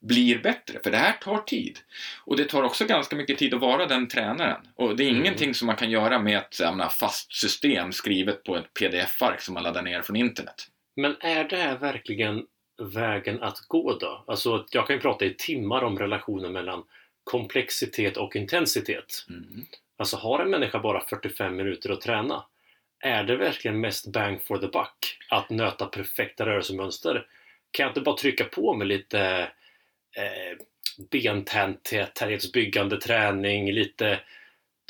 blir bättre. För det här tar tid. Och det tar också ganska mycket tid att vara den tränaren. Och det är Mm. ingenting som man kan göra med ett menar, fast system skrivet på ett pdf-ark som man laddar ner från internet. Men är det här verkligen vägen att gå då? Alltså, jag kan ju prata i timmar om relationen mellan komplexitet och intensitet. Mm. Alltså, har en människa bara 45 minuter att träna? Är det verkligen mest bang for the buck att nöta perfekta rörelsemönster? Kan jag inte bara trycka på med lite eh, bentäthetsbyggande eh, träning, lite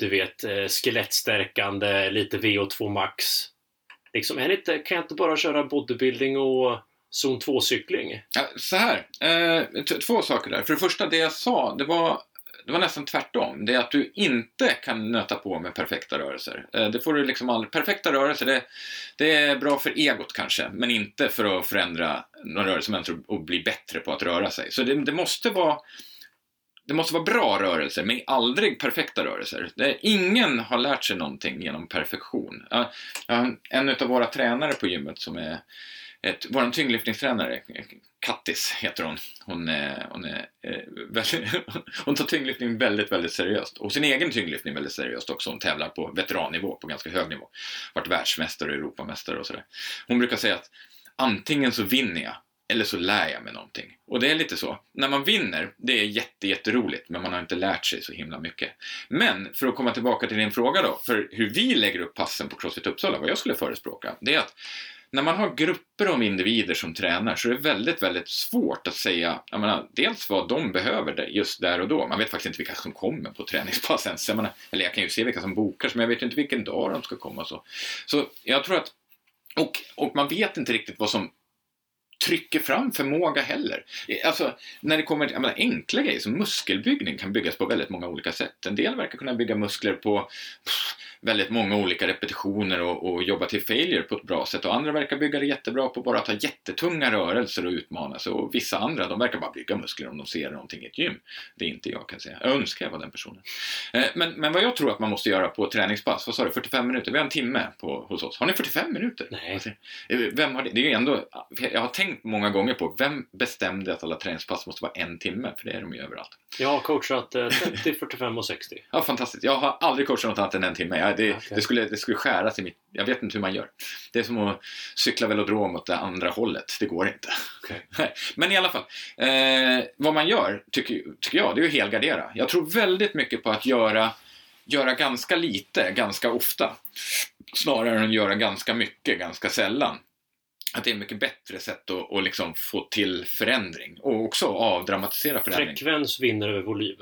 du vet, eh, skelettstärkande, lite VO2 max. Liksom, är det inte, kan jag inte bara köra bodybuilding och zon 2-cykling? Ja, så här, eh, två saker där. För det första, det jag sa, det var, det var nästan tvärtom. Det är att du inte kan nöta på med perfekta rörelser. Eh, det får du liksom aldrig. Perfekta rörelser, det, det är bra för egot kanske, men inte för att förändra några rörelsemönster och bli bättre på att röra sig. Så det, det måste vara det måste vara bra rörelser, men aldrig perfekta rörelser. Det, ingen har lärt sig någonting genom perfektion. En av våra tränare på gymmet som är ett, vår tyngdlyftningstränare, Kattis heter hon. Hon, är, hon, är, eh, väldigt, hon tar tyngdlyftning väldigt, väldigt seriöst. Och sin egen tyngdlyftning väldigt seriöst också. Hon tävlar på veterannivå, på ganska hög nivå. Varit världsmästare och Europamästare och sådär. Hon brukar säga att antingen så vinner jag eller så lär jag mig någonting. Och det är lite så. När man vinner, det är jätte, jätteroligt, men man har inte lärt sig så himla mycket. Men för att komma tillbaka till din fråga då, för hur vi lägger upp passen på Crossfit Uppsala, vad jag skulle förespråka, det är att när man har grupper av individer som tränar så är det väldigt, väldigt svårt att säga, jag menar, dels vad de behöver just där och då. Man vet faktiskt inte vilka som kommer på träningspass ens. Jag menar, eller jag kan ju se vilka som bokar, men jag vet inte vilken dag de ska komma. Så, så jag tror att, och, och man vet inte riktigt vad som trycker fram förmåga heller. Alltså, när det kommer till menar, enkla grejer som muskelbyggning kan byggas på väldigt många olika sätt. En del verkar kunna bygga muskler på pff, väldigt många olika repetitioner och, och, jobba till failure på ett bra sätt och andra verkar bygga det jättebra på bara att ha jättetunga rörelser och utmana sig och vissa andra de verkar bara bygga muskler om de ser någonting i ett gym. Det är inte jag kan säga. Jag önskar jag var den personen. Eh, men, men vad jag tror att man måste göra på träningspass, vad sa du, 45 minuter? Vi har en timme på, hos oss. Har ni 45 minuter? Nej. Eh, vem har det? Det är ju ändå, jag har tänkt många gånger på, vem bestämde att alla träningspass måste vara en timme? För det är de ju överallt. Jag har coachat 30, eh, 45 och 60. Ja, fantastiskt. Jag har aldrig coachat något annat än en timme. Jag, det, okay. det, skulle, det skulle skäras i mitt... Jag vet inte hur man gör. Det är som att cykla velodrom åt det andra hållet. Det går inte. Okay. Men i alla fall. Eh, vad man gör, tycker, tycker jag, det är att helgardera. Jag tror väldigt mycket på att göra, göra ganska lite, ganska ofta. Snarare än att göra ganska mycket, ganska sällan att det är mycket bättre sätt att, att liksom få till förändring och också avdramatisera förändring. Frekvens vinner över volym?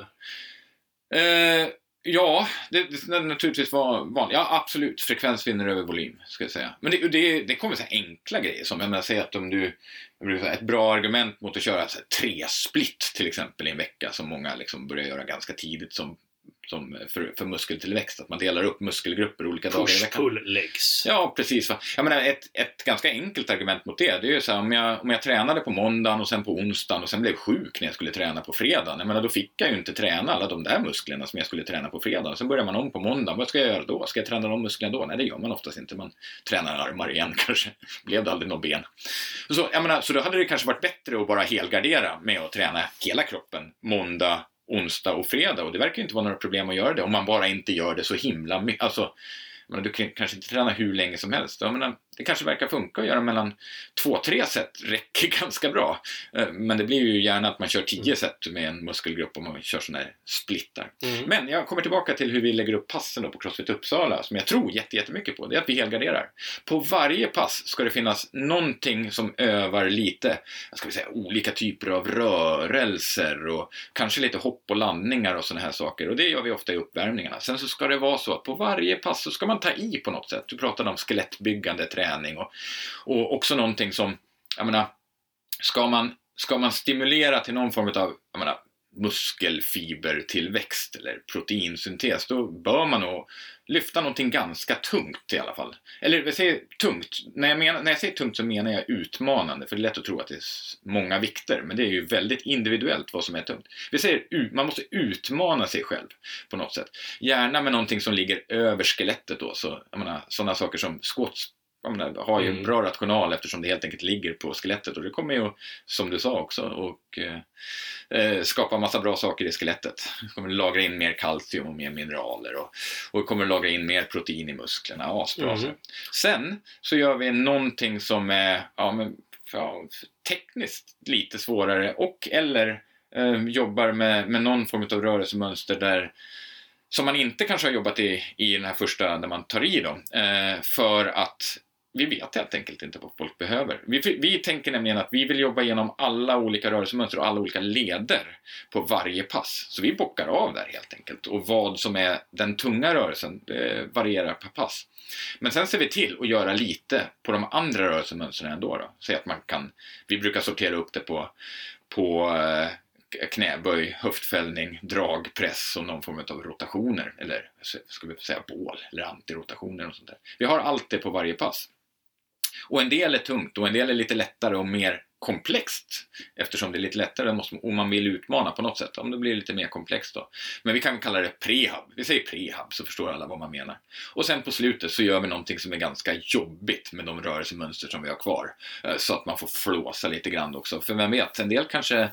Eh, ja, det, det naturligtvis var vanligt. Ja, absolut. Frekvens vinner över volym, ska jag säga. Men det, det, det kommer så enkla grejer som, jag menar, säg att om du ett bra argument mot att köra så här, tre split till exempel i en vecka som många liksom börjar göra ganska tidigt som som för, för muskeltillväxt, att man delar upp muskelgrupper olika dagar i veckan. Push, pull, legs. Ja, precis. Va? Jag menar, ett, ett ganska enkelt argument mot det, det är ju så här, om jag, om jag tränade på måndagen och sen på onsdagen och sen blev sjuk när jag skulle träna på fredagen. Jag menar, då fick jag ju inte träna alla de där musklerna som jag skulle träna på fredagen. Sen börjar man om på måndagen. Vad ska jag göra då? Ska jag träna de musklerna då? Nej, det gör man oftast inte. Man tränar armar igen kanske. Blev det aldrig något ben. Så, jag menar, så då hade det kanske varit bättre att bara helgardera med att träna hela kroppen måndag, onsdag och fredag och det verkar inte vara några problem att göra det om man bara inte gör det så himla mycket. Alltså, du kan kanske inte träna hur länge som helst. Jag menar, det kanske verkar funka att göra mellan två, tre set räcker ganska bra. Eh, men det blir ju gärna att man kör tio mm. set med en muskelgrupp om man kör sådana här splittar. Mm. Men jag kommer tillbaka till hur vi lägger upp passen då på Crossfit Uppsala som jag tror jättemycket på. Det är att vi helgarderar. På varje pass ska det finnas någonting som övar lite, ska vi säga, olika typer av rörelser och kanske lite hopp och landningar och sådana här saker. Och det gör vi ofta i uppvärmningarna. Sen så ska det vara så att på varje pass så ska man ta i på något sätt. Du pratade om skelettbyggande träning och, och också någonting som, jag menar, ska man, ska man stimulera till någon form av, jag menar, muskelfibertillväxt eller proteinsyntes, då bör man nog lyfta någonting ganska tungt i alla fall. Eller jag säger tungt, när jag, menar, när jag säger tungt så menar jag utmanande, för det är lätt att tro att det är många vikter, men det är ju väldigt individuellt vad som är tungt. Vi säger man måste utmana sig själv på något sätt. Gärna med någonting som ligger över skelettet då, så jag menar, sådana saker som squats menar, har ju mm. bra rational eftersom det helt enkelt ligger på skelettet och det kommer ju, som du sa också, och eh, eh, skapa massa bra saker i skelettet. Det kommer lagra in mer kalcium och mer mineraler och, och kommer lagra in mer protein i musklerna. Asbra. Mm. Sen så gör vi någonting som är ja, men, ja, tekniskt lite svårare och eller eh, jobbar med, med någon form av rörelsemönster där som man inte kanske har jobbat i, i den här första när man tar i då, eh, för att vi vet helt enkelt inte vad folk behöver. Vi, vi tänker nämligen att vi vill jobba igenom alla olika rörelsemönster och alla olika leder på varje pass. Så vi bockar av där helt enkelt. Och vad som är den tunga rörelsen det varierar per pass. Men sen ser vi till att göra lite på de andra rörelsemönstren ändå. Då. Så att man kan, vi brukar sortera upp det på, på eh, knäböj, höftfällning, drag, press och någon form av rotationer. Eller ska vi säga bål eller antirotationer och sånt där. Vi har allt det på varje pass. Och en del är tungt och en del är lite lättare och mer komplext. Eftersom det är lite lättare måste, om man vill utmana på något sätt. Om det blir lite mer komplext då. Men vi kan kalla det prehab. Vi säger prehab så förstår alla vad man menar. Och sen på slutet så gör vi någonting som är ganska jobbigt med de rörelsemönster som vi har kvar. Eh, så att man får flåsa lite grann också. För vem vet, en del kanske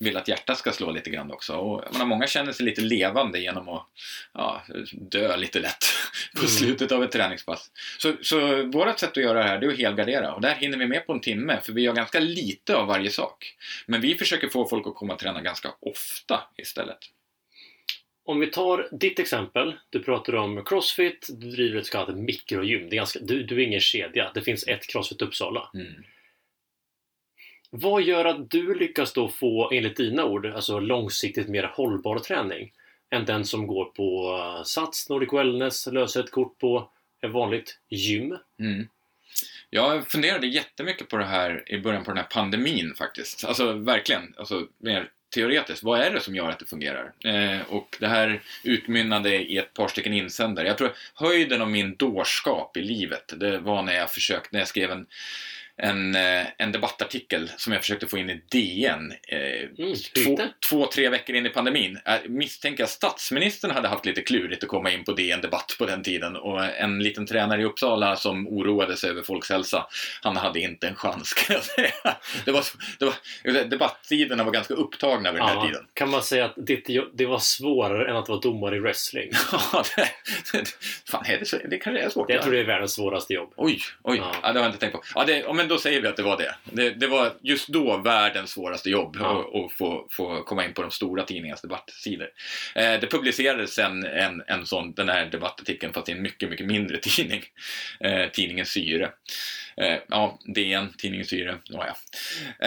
vill att hjärtat ska slå lite grann också. Och menar, många känner sig lite levande genom att ja, dö lite lätt på Mm. slutet av ett träningspass. Så, så vårt sätt att göra det här det är att helgardera och där hinner vi med på en timme för vi gör ganska lite av varje sak. Men vi försöker få folk att komma och träna ganska ofta istället. Om vi tar ditt exempel. Du pratar om Crossfit, du driver ett så kallat mikrogym. Det är ganska, du, du är ingen kedja. Det finns ett Crossfit Uppsala. Mm. Vad gör att du lyckas då få, enligt dina ord, alltså långsiktigt mer hållbar träning än den som går på uh, Sats, Nordic Wellness, löser ett kort på ett vanligt gym? Mm. Jag funderade jättemycket på det här i början på den här pandemin faktiskt. Alltså verkligen, alltså mer teoretiskt. Vad är det som gör att det fungerar? Eh, och det här utmynnade i ett par stycken insändare. Jag tror höjden av min dårskap i livet, det var när jag försökte, när jag skrev en en, eh, en debattartikel som jag försökte få in i DN eh, Mm, två, det? två, tre veckor in i pandemin. Jag misstänker att statsministern hade haft lite klurigt att komma in på DN Debatt på den tiden och en liten tränare i Uppsala som oroade sig över folks hälsa, han hade inte en chans kan jag säga. Det var, det var, debatttiderna var ganska upptagna vid den här Ja, tiden. kan man säga att jo- det var svårare än att vara domare i wrestling? Ja, det, fan, är det, så, det kanske är svårt. Jag ja. tror det är världens svåraste jobb. Oj, oj. Ja. Ja. det har jag inte tänkt på. Ja, det, men då säger vi att det var det. Det, det var just då världens svåraste jobb Ja. att få, få komma in på de stora tidningarnas debattsidor. Eh, det publicerades en, en, en sån, den här debattartikeln fast i en mycket, mycket mindre tidning. Eh, tidningen Syre. Eh, ja, DN, tidningen Syre. Ja, ja.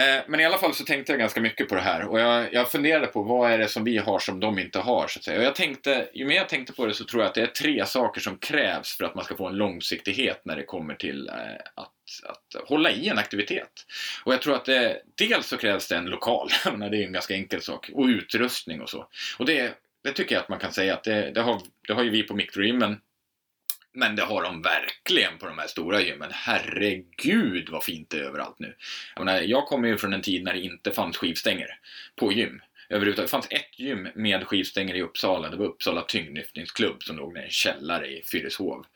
Eh, men i alla fall så tänkte jag ganska mycket på det här och jag, jag funderade på vad är det som vi har som de inte har så att säga. Och jag tänkte, ju mer jag tänkte på det så tror jag att det är tre saker som krävs för att man ska få en långsiktighet när det kommer till eh, att, att hålla i en aktivitet. Och jag tror att det, dels så krävs det en lokal, det är en ganska enkel sak, och utrustning och så. Och det, det tycker jag att man kan säga att det, det, har, det har ju vi på mikrogymmen men det har de verkligen på de här stora gymmen. Herregud vad fint det är överallt nu. Jag, menar, jag kommer ju från en tid när det inte fanns skivstänger på gym. Överhuvudtaget. Det fanns ett gym med skivstänger i Uppsala. Det var Uppsala tyngdlyftningsklubb som låg i en källare i Fyrishov.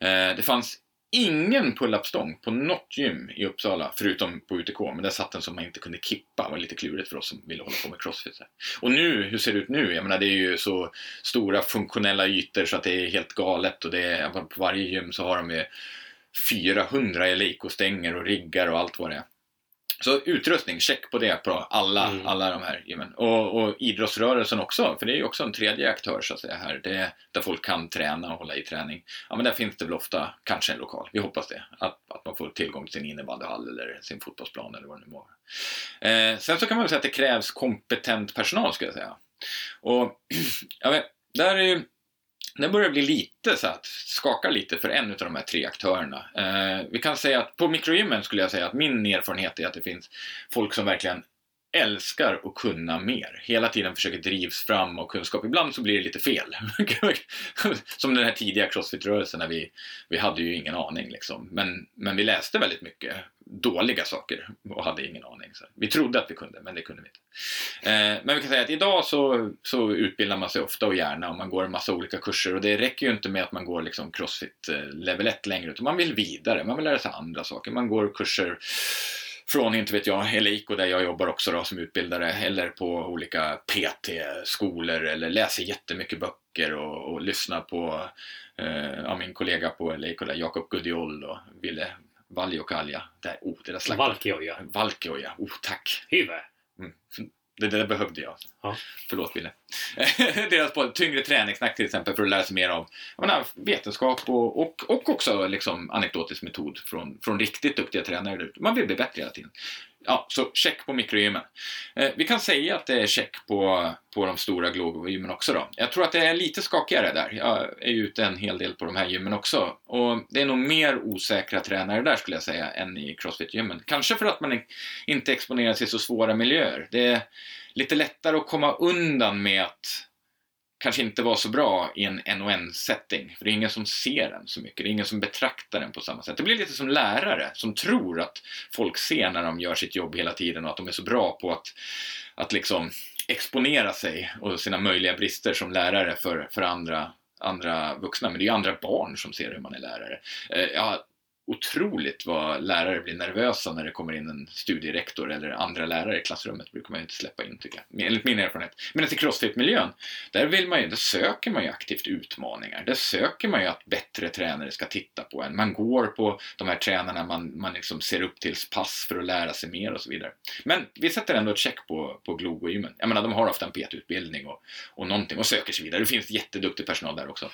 Eh, det fanns ingen pull-up-stång på något gym i Uppsala, förutom på UTK, men där satt den som man inte kunde kippa. Det var lite klurigt för oss som ville hålla på med crossfit. Och nu, hur ser det ut nu? Jag menar, det är ju så stora funktionella ytor så att det är helt galet och det är, på varje gym så har de ju 400 Eleiko-stänger och riggar och allt vad det är. Så utrustning, check på det på alla, Mm. alla de här gymmen. Och, och idrottsrörelsen också, för det är ju också en tredje aktör så att säga här. Det är där folk kan träna och hålla i träning. Ja men där finns det väl ofta kanske en lokal, vi hoppas det. Att, att man får tillgång till sin innebandyhall eller sin fotbollsplan eller vad det nu må vara. Eh, sen så kan man väl säga att det krävs kompetent personal skulle jag säga. Och jag vet, där är ju den börjar bli lite så att skaka lite för en av de här tre aktörerna. Eh, vi kan säga att på mikrogymmen skulle jag säga att min erfarenhet är att det finns folk som verkligen älskar att kunna mer. Hela tiden försöker drivs fram av kunskap. Ibland så blir det lite fel. Som den här tidiga crossfit-rörelsen när vi, vi hade ju ingen aning liksom. Men, men vi läste väldigt mycket dåliga saker och hade ingen aning. Så vi trodde att vi kunde, men det kunde vi inte. Eh, men vi kan säga att idag så, så utbildar man sig ofta och gärna och man går en massa olika kurser och det räcker ju inte med att man går liksom Crossfit eh, level 1 längre utan man vill vidare, man vill lära sig andra saker. Man går kurser från, inte vet jag, Eleiko där jag jobbar också då som utbildare eller på olika PT-skolor eller läser jättemycket böcker och, och lyssnar på eh, min kollega på Eleiko där, Jakob Gudiol och Ville Valjokalja. Där, oh, det där slaktar. Valkeoja. Valkeoja, oh tack. Hyvä. Mm. Det där behövde jag. Ja. Förlåt Wille. Deras på tyngre träningssnack till exempel för att lära sig mer av menar, vetenskap och, och, och också liksom anekdotisk metod från, från riktigt duktiga tränare. Man vill bli bättre hela tiden. Ja, så check på mikrogymmen. Eh, vi kan säga att det är check på, på de stora globgymmen också då. Jag tror att det är lite skakigare där. Jag är ju ute en hel del på de här gymmen också. Och det är nog mer osäkra tränare där skulle jag säga än i crossfit-gymmen. Kanske för att man inte exponerar sig i så svåra miljöer. Det är lite lättare att komma undan med att kanske inte var så bra i en NON-setting. För det är ingen som ser den så mycket. Det är ingen som betraktar den på samma sätt. Det blir lite som lärare som tror att folk ser när de gör sitt jobb hela tiden och att de är så bra på att, att liksom exponera sig och sina möjliga brister som lärare för, för andra, andra vuxna. Men det är ju andra barn som ser hur man är lärare. Eh, Jag otroligt vad lärare blir nervösa när det kommer in en studierektor eller andra lärare i klassrummet. brukar man ju inte släppa in tycker jag, enligt min erfarenhet. Men i crossfit-miljön, där, vill man ju, där söker man ju aktivt utmaningar. Där söker man ju att bättre tränare ska titta på en. Man går på de här tränarna man, man liksom ser upp till pass för att lära sig mer och så vidare. Men vi sätter ändå ett check på, på Globo-gymmen. Jag menar, de har ofta en PT-utbildning och, och någonting och söker sig vidare. Det finns jätteduktig personal där också.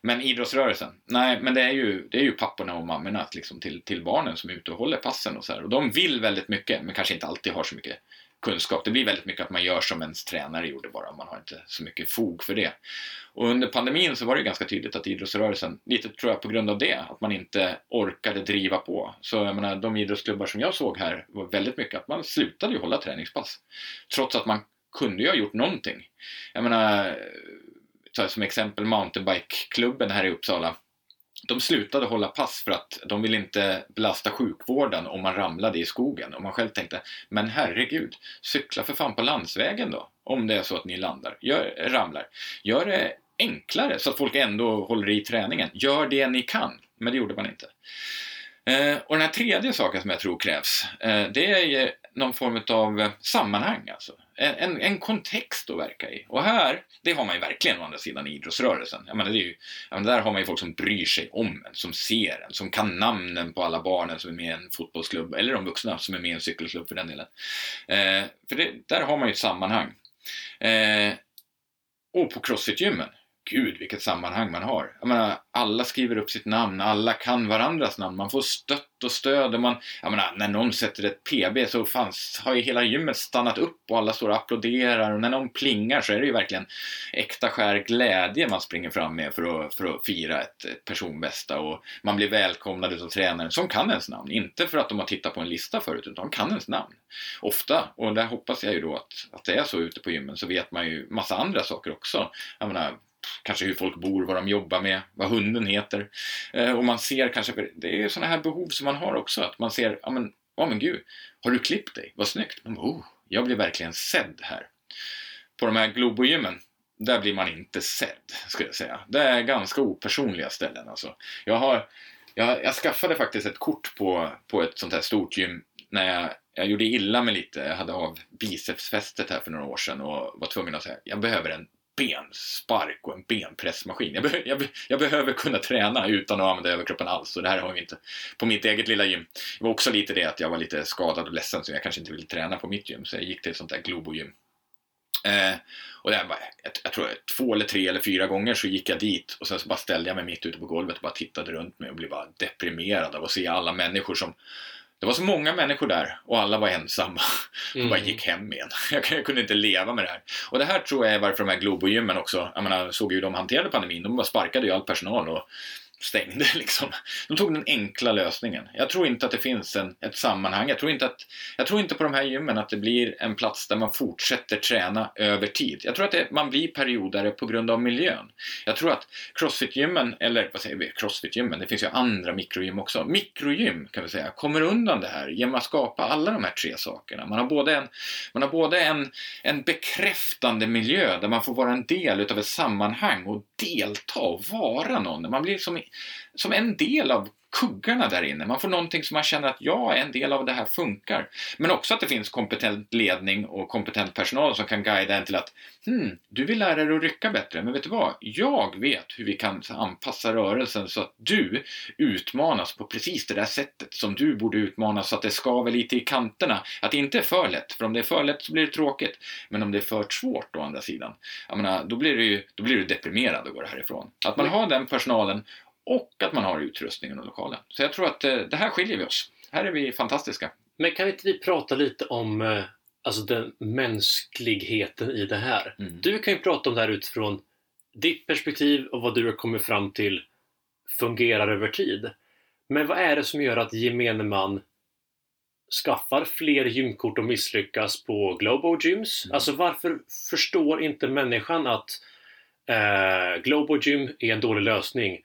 Men idrottsrörelsen, nej, men det är ju, det är ju papporna och mammorna liksom till, till barnen som är ute och håller passen och så här. Och de vill väldigt mycket, men kanske inte alltid har så mycket kunskap. Det blir väldigt mycket att man gör som ens tränare gjorde bara, man har inte så mycket fog för det. Och under pandemin så var det ganska tydligt att idrottsrörelsen, lite tror jag på grund av det, att man inte orkade driva på. Så jag menar, de idrottsklubbar som jag såg här var väldigt mycket att man slutade ju hålla träningspass. Trots att man kunde ju ha gjort någonting. Jag menar, ta som exempel mountainbikeklubben här i Uppsala de slutade hålla pass för att de vill inte belasta sjukvården om man ramlade i skogen. Och man själv tänkte, men herregud, cykla för fan på landsvägen då, om det är så att ni landar, gör, ramlar. Gör det enklare så att folk ändå håller i träningen. Gör det ni kan. Men det gjorde man inte. Eh, och den här tredje saken som jag tror krävs, eh, det är någon form av eh, sammanhang alltså. En, en, en, kontext att verka i. Och här, det har man ju verkligen å andra sidan i idrottsrörelsen. Jag menar, det är ju, jag menar, där har man ju folk som bryr sig om en, som ser en, som kan namnen på alla barnen som är med i en fotbollsklubb, eller de vuxna som är med i en cykelklubb för den delen. Eh, för det, där har man ju ett sammanhang. Eh, och på crossfit-gymmen, gud vilket sammanhang man har. Jag menar, alla skriver upp sitt namn, alla kan varandras namn, man får stött och stöd. Och man, jag menar, när någon sätter ett PB så fanns, har ju hela gymmet stannat upp och alla står och applåderar och när någon plingar så är det ju verkligen äkta skär glädje man springer fram med för att, för att fira ett, ett personbästa och man blir välkomnad av tränaren som kan ens namn. Inte för att de har tittat på en lista förut utan de kan ens namn. Ofta, och där hoppas jag ju då att, att det är så ute på gymmen, så vet man ju massa andra saker också. Jag menar, kanske hur folk bor, vad de jobbar med, vad hunden heter. Eh, och man ser kanske, det är sådana här behov som man har också, att man ser, ja men, oh, men gud, har du klippt dig? Vad snyggt! Man bara, oh, jag blir verkligen sedd här. På de här Globogymmen, där blir man inte sedd, skulle jag säga. Det är ganska opersonliga ställen alltså. Jag har, jag, jag skaffade faktiskt ett kort på, på ett sånt här stort gym när jag jag gjorde illa mig lite. Jag hade av bicepsfästet här för några år sedan och var tvungen att säga jag behöver en benspark och en benpressmaskin. Jag, be jag, be jag, behöver kunna träna utan att använda överkroppen alls och det här har vi inte på mitt eget lilla gym. Det var också lite det att jag var lite skadad och ledsen så jag kanske inte ville träna på mitt gym så jag gick till ett sånt där Globo-gym. Eh, och det var, jag, jag, tror två eller tre eller fyra gånger så gick jag dit och sen så bara ställde jag mig mitt ute på golvet och bara tittade runt mig och blev bara deprimerad av att se alla människor som det var så många människor där och alla var ensamma. Mm. bara gick hem igen. Jag, kunde inte leva med det här. Och det här tror jag är varför de här Globogymmen också, jag menar, såg ju de hanterade pandemin. De bara sparkade ju all personal och stängde liksom. De tog den enkla lösningen. Jag tror inte att det finns en, ett sammanhang. Jag tror, inte att, jag tror inte på de här gymmen att det blir en plats där man fortsätter träna över tid. Jag tror att det, man blir periodare på grund av miljön. Jag tror att crossfit-gymmen, eller vad säger vi, crossfit-gymmen, det finns ju andra mikrogym också. Mikrogym kan vi säga, kommer undan det här genom att skapa alla de här tre sakerna. Man har både en, man har både en, en bekräftande miljö där man får vara en del utav ett sammanhang och delta och vara någon. Man blir som som en del av kuggarna där inne. Man får någonting som man känner att är en del av det här funkar. Men också att det finns kompetent ledning och kompetent personal som kan guida en till att hmm, du vill lära dig att rycka bättre, men vet du vad? Jag vet hur vi kan anpassa rörelsen så att du utmanas på precis det där sättet som du borde utmanas så att det skaver lite i kanterna. Att det inte är för lätt, för om det är för lätt så blir det tråkigt. Men om det är för svårt å andra sidan, jag menar, då blir, ju, då blir du deprimerad att gå härifrån. Att man har den personalen och att man har utrustningen och lokalen. Så jag tror att eh, det här skiljer vi oss. Här är vi fantastiska. Men kan inte vi prata lite om eh, alltså den mänskligheten i det här? Mm. Du kan ju prata om det här utifrån ditt perspektiv och vad du har kommit fram till fungerar över tid. Men vad är det som gör att gemene man skaffar fler gymkort och misslyckas på Globo Gyms? Mm. Alltså varför förstår inte människan att Eh, Globo Gym är en dålig lösning.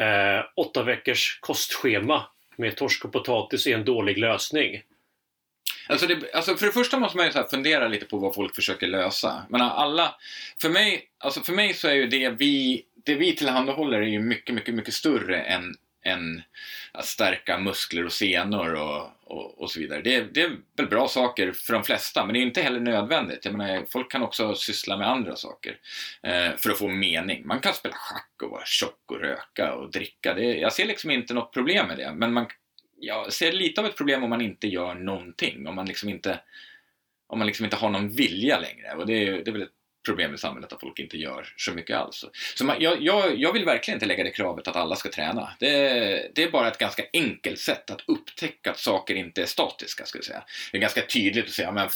Eh, åtta veckors kostschema med torsk och potatis är en dålig lösning. Alltså, det, alltså för det första måste man ju så här fundera lite på vad folk försöker lösa. Men alla, för mig, alltså för mig så är ju det vi, det vi tillhandahåller är ju mycket, mycket, mycket större än, än att stärka muskler och senor och, och, och så vidare. Det, det är väl bra saker för de flesta, men det är inte heller nödvändigt. Jag menar, folk kan också syssla med andra saker eh, för att få mening. Man kan spela schack och vara tjock och röka och dricka. Det, jag ser liksom inte något problem med det, men man jag ser lite av ett problem om man inte gör någonting. Om man liksom inte, om man liksom inte har någon vilja längre. Och det är, det är väl ett problem i samhället att folk inte gör så mycket alls. Så man, jag, jag, jag vill verkligen inte lägga det kravet att alla ska träna. Det, det, är bara ett ganska enkelt sätt att upptäcka att saker inte är statiska. Ska jag säga. Det är ganska tydligt att säga men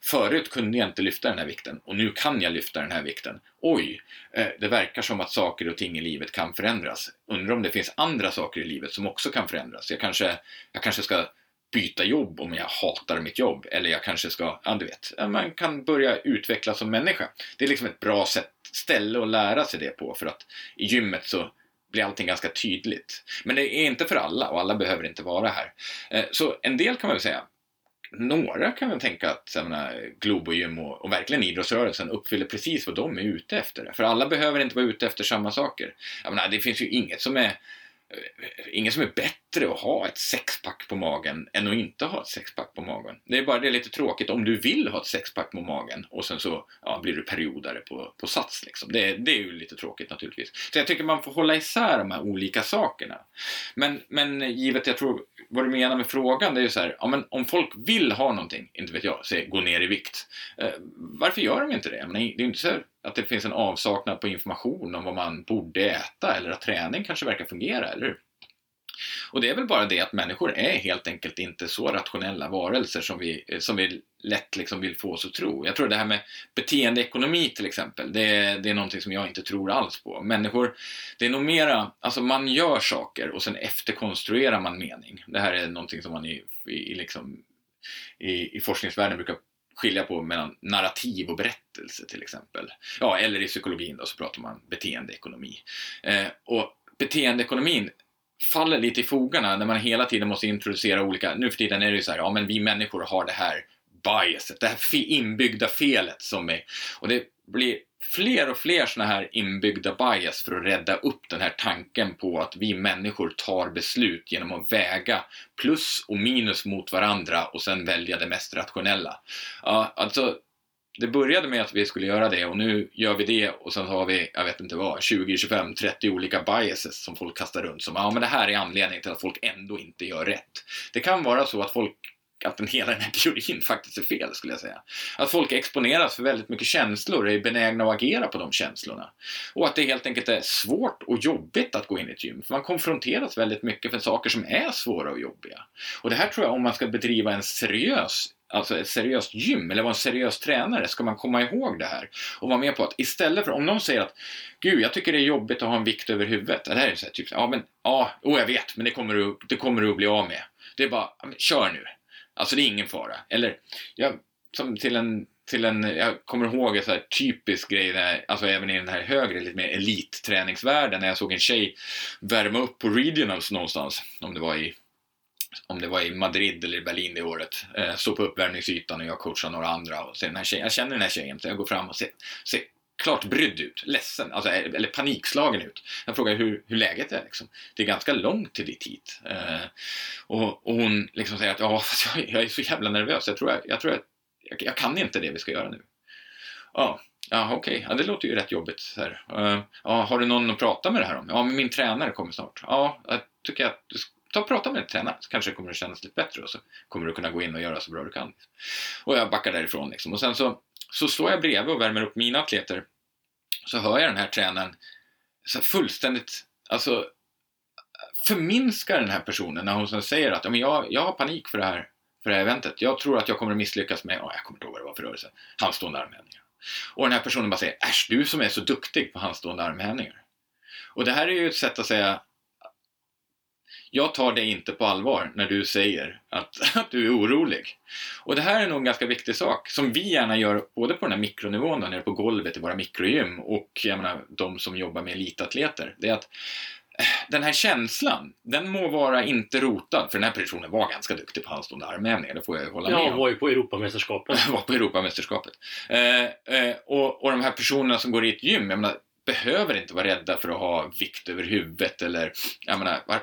Förut kunde jag inte lyfta den här vikten och nu kan jag lyfta den här vikten. Oj, eh, det verkar som att saker och ting i livet kan förändras. Undrar om det finns andra saker i livet som också kan förändras. Jag kanske, jag kanske ska byta jobb om jag hatar mitt jobb. Eller jag kanske ska, ja du vet, man kan börja utvecklas som människa. Det är liksom ett bra sätt, ställe att lära sig det på för att i gymmet så blir allting ganska tydligt. Men det är inte för alla och alla behöver inte vara här. Eh, så en del kan man väl säga, några kan väl tänka att jag menar, Globogym och, och verkligen idrottsrörelsen uppfyller precis vad de är ute efter. För alla behöver inte vara ute efter samma saker. Jag menar, det finns ju inget som är ingen som är bättre att ha ett sexpack på magen än att inte ha ett sexpack på magen. Det är bara det är lite tråkigt om du vill ha ett sexpack på magen och sen så ja, blir du periodare på, på sats. Liksom. Det, det är ju lite tråkigt naturligtvis. Så jag tycker man får hålla isär de här olika sakerna. Men, men givet, jag tror, vad du menar med frågan, det är ju så här, ja, men om folk vill ha någonting, inte vet jag, säg gå ner i vikt. Eh, varför gör de inte det? Men det är inte så att det finns en avsaknad på information om vad man borde äta eller att träning kanske verkar fungera, eller hur? Och det är väl bara det att människor är helt enkelt inte så rationella varelser som vi, eh, som vi lätt liksom vill få oss att tro. Jag tror det här med beteendeekonomi till exempel, det är, det är någonting som jag inte tror alls på. Människor, det är nog mera, alltså man gör saker och sen efterkonstruerar man mening. Det här är någonting som man i, i, liksom, i, i forskningsvärlden brukar skilja på mellan narrativ och berättelse till exempel. Ja, eller i psykologin då så pratar man beteendeekonomi. Eh, och beteendeekonomin faller lite i fogarna när man hela tiden måste introducera olika, nu för tiden är det ju så här, ja men vi människor har det här biaset, det här inbyggda felet som är, och det blir fler och fler sådana här inbyggda bias för att rädda upp den här tanken på att vi människor tar beslut genom att väga plus och minus mot varandra och sen välja det mest rationella. Ja, alltså det började med att vi skulle göra det och nu gör vi det och sen har vi, jag vet inte vad, 20, 25, 30 olika biases som folk kastar runt som, ja men det här är anledningen till att folk ändå inte gör rätt. Det kan vara så att folk att den, hela den här teorin faktiskt är fel, skulle jag säga. Att folk exponeras för väldigt mycket känslor och är benägna att agera på de känslorna. Och att det helt enkelt är svårt och jobbigt att gå in i ett gym. För man konfronteras väldigt mycket för saker som är svåra och jobbiga. Och det här tror jag, om man ska bedriva en seriös alltså ett seriöst gym eller vara en seriös tränare ska man komma ihåg det här och vara med på att istället för om någon säger att Gud, jag tycker det är jobbigt att ha en vikt över huvudet. Det här är så här, typ, ja men, ja, oh, jag vet, men det kommer, du, det kommer du att bli av med. Det är bara, kör nu. Alltså det är ingen fara. Eller, jag, som till en, till en, jag kommer ihåg en så här typisk grej, där, alltså även i den här högre, lite mer elitträningsvärlden, när jag såg en tjej värma upp på regionals någonstans, om det var i om det var i Madrid eller i Berlin det året, eh, stod på uppvärmningsytan och jag coachade några andra. Och så den här tjejen, jag känner den här tjejen, så jag går fram och ser, ser klart brydd ut, ledsen, alltså, eller panikslagen ut. Jag frågar hur, hur läget är. Liksom. Det är ganska långt till ditt hit. Eh, och, och, hon liksom säger att ja, fast jag, jag, är så jävla nervös. Jag tror, jag, jag, tror jag, jag, jag kan inte det vi ska göra nu. Ja, ja okej, okay. ja, det låter ju rätt jobbigt. Så här. Eh, ja, har du någon att prata med det här om? Ja, men min tränare kommer snart. Ja, jag tycker att du ta och prata med din tränare så kanske det kommer att kännas lite bättre och så kommer du kunna gå in och göra så bra du kan. Och jag backar därifrån liksom. Och sen så, så står jag bredvid och värmer upp mina atleter. Så hör jag den här tränaren så fullständigt, alltså förminskar den här personen när hon säger att men jag, jag har panik för det här för det här eventet. Jag tror att jag kommer att misslyckas med, oh, jag kommer inte ihåg vad det var för rörelse, handstående armhävningar. Och den här personen bara säger, äsch du som är så duktig på handstående armhävningar. Och det här är ju ett sätt att säga, jag tar dig inte på allvar när du säger att, att du är orolig. Och det här är nog en ganska viktig sak som vi gärna gör både på den här mikronivån, nere på golvet i våra mikrogym och jag menar, de som jobbar med elitatleter. Det är att eh, den här känslan, den må vara inte rotad, för den här personen var ganska duktig på handstående armhävningar, det får jag hålla med Ja, om. var ju på Europamästerskapet. var på Europamästerskapet. Eh, eh, och, och de här personerna som går i ett gym, jag menar, behöver inte vara rädda för att ha vikt över huvudet eller, jag menar, var,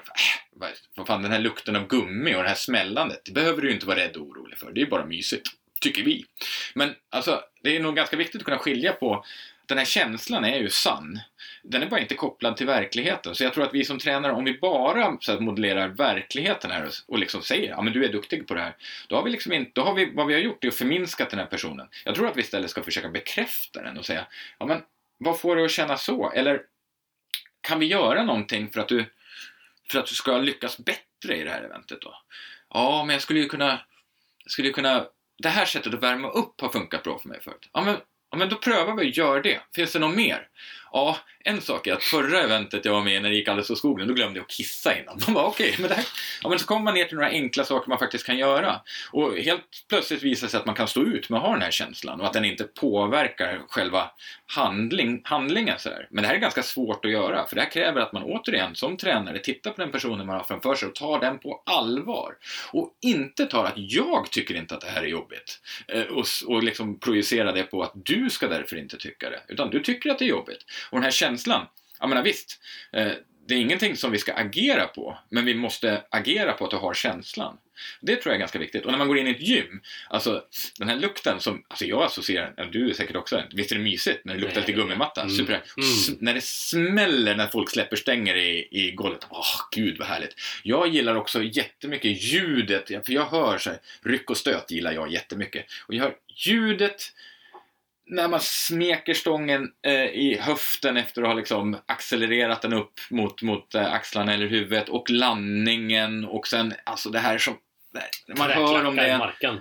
var, vad, fan, den här lukten av gummi och det här smällandet, det behöver du ju inte vara rädd och orolig för. Det är bara mysigt, tycker vi. Men alltså, det är nog ganska viktigt att kunna skilja på den här känslan är ju sann. Den är bara inte kopplad till verkligheten. Så jag tror att vi som tränare, om vi bara så att modellerar verkligheten här och, och liksom säger ja men du är duktig på det här. Då har vi liksom inte, då har vi, vad vi har gjort är att förminska den här personen. Jag tror att vi istället ska försöka bekräfta den och säga ja men vad får du att känna så? Eller kan vi göra någonting för att du, för att du ska lyckas bättre i det här eventet då? Ja, men jag skulle ju kunna, jag skulle ju kunna, det här sättet att värma upp har funkat bra för mig förut. Ja, men, ja, men då prövar vi att göra det. Finns det något mer? Ja, en sak är att förra eventet jag var med när det gick alldeles åt skogen, då glömde jag att kissa innan. Man bara okej, okay, men det här... Ja, men så kommer man ner till några enkla saker man faktiskt kan göra. Och helt plötsligt visar det sig att man kan stå ut med att ha den här känslan och att den inte påverkar själva handling, handlingen. Så här. Men det här är ganska svårt att göra, för det här kräver att man återigen som tränare tittar på den personen man har framför sig och tar den på allvar. Och inte tar att jag tycker inte att det här är jobbigt eh, och, och liksom projicera det på att du ska därför inte tycka det, utan du tycker att det är jobbigt. Och den här känslan, jag menar visst, eh, det är ingenting som vi ska agera på, men vi måste agera på att du har känslan. Det tror jag är ganska viktigt. Och när man går in i ett gym, alltså den här lukten som, alltså jag associerar, du är säkert också, visst är det mysigt när det luktar lite gummimatta? Mm. Super. Mm. När det smäller när folk släpper stänger i, i golvet, åh gud vad härligt. Jag gillar också jättemycket ljudet, för jag hör så här, ryck och stöt gillar jag jättemycket. Och jag hör ljudet när man smeker stången eh, i höften efter att ha liksom accelererat den upp mot, mot eh, axlarna eller huvudet och landningen och sen alltså det här som man hör om Träklacka i det marken.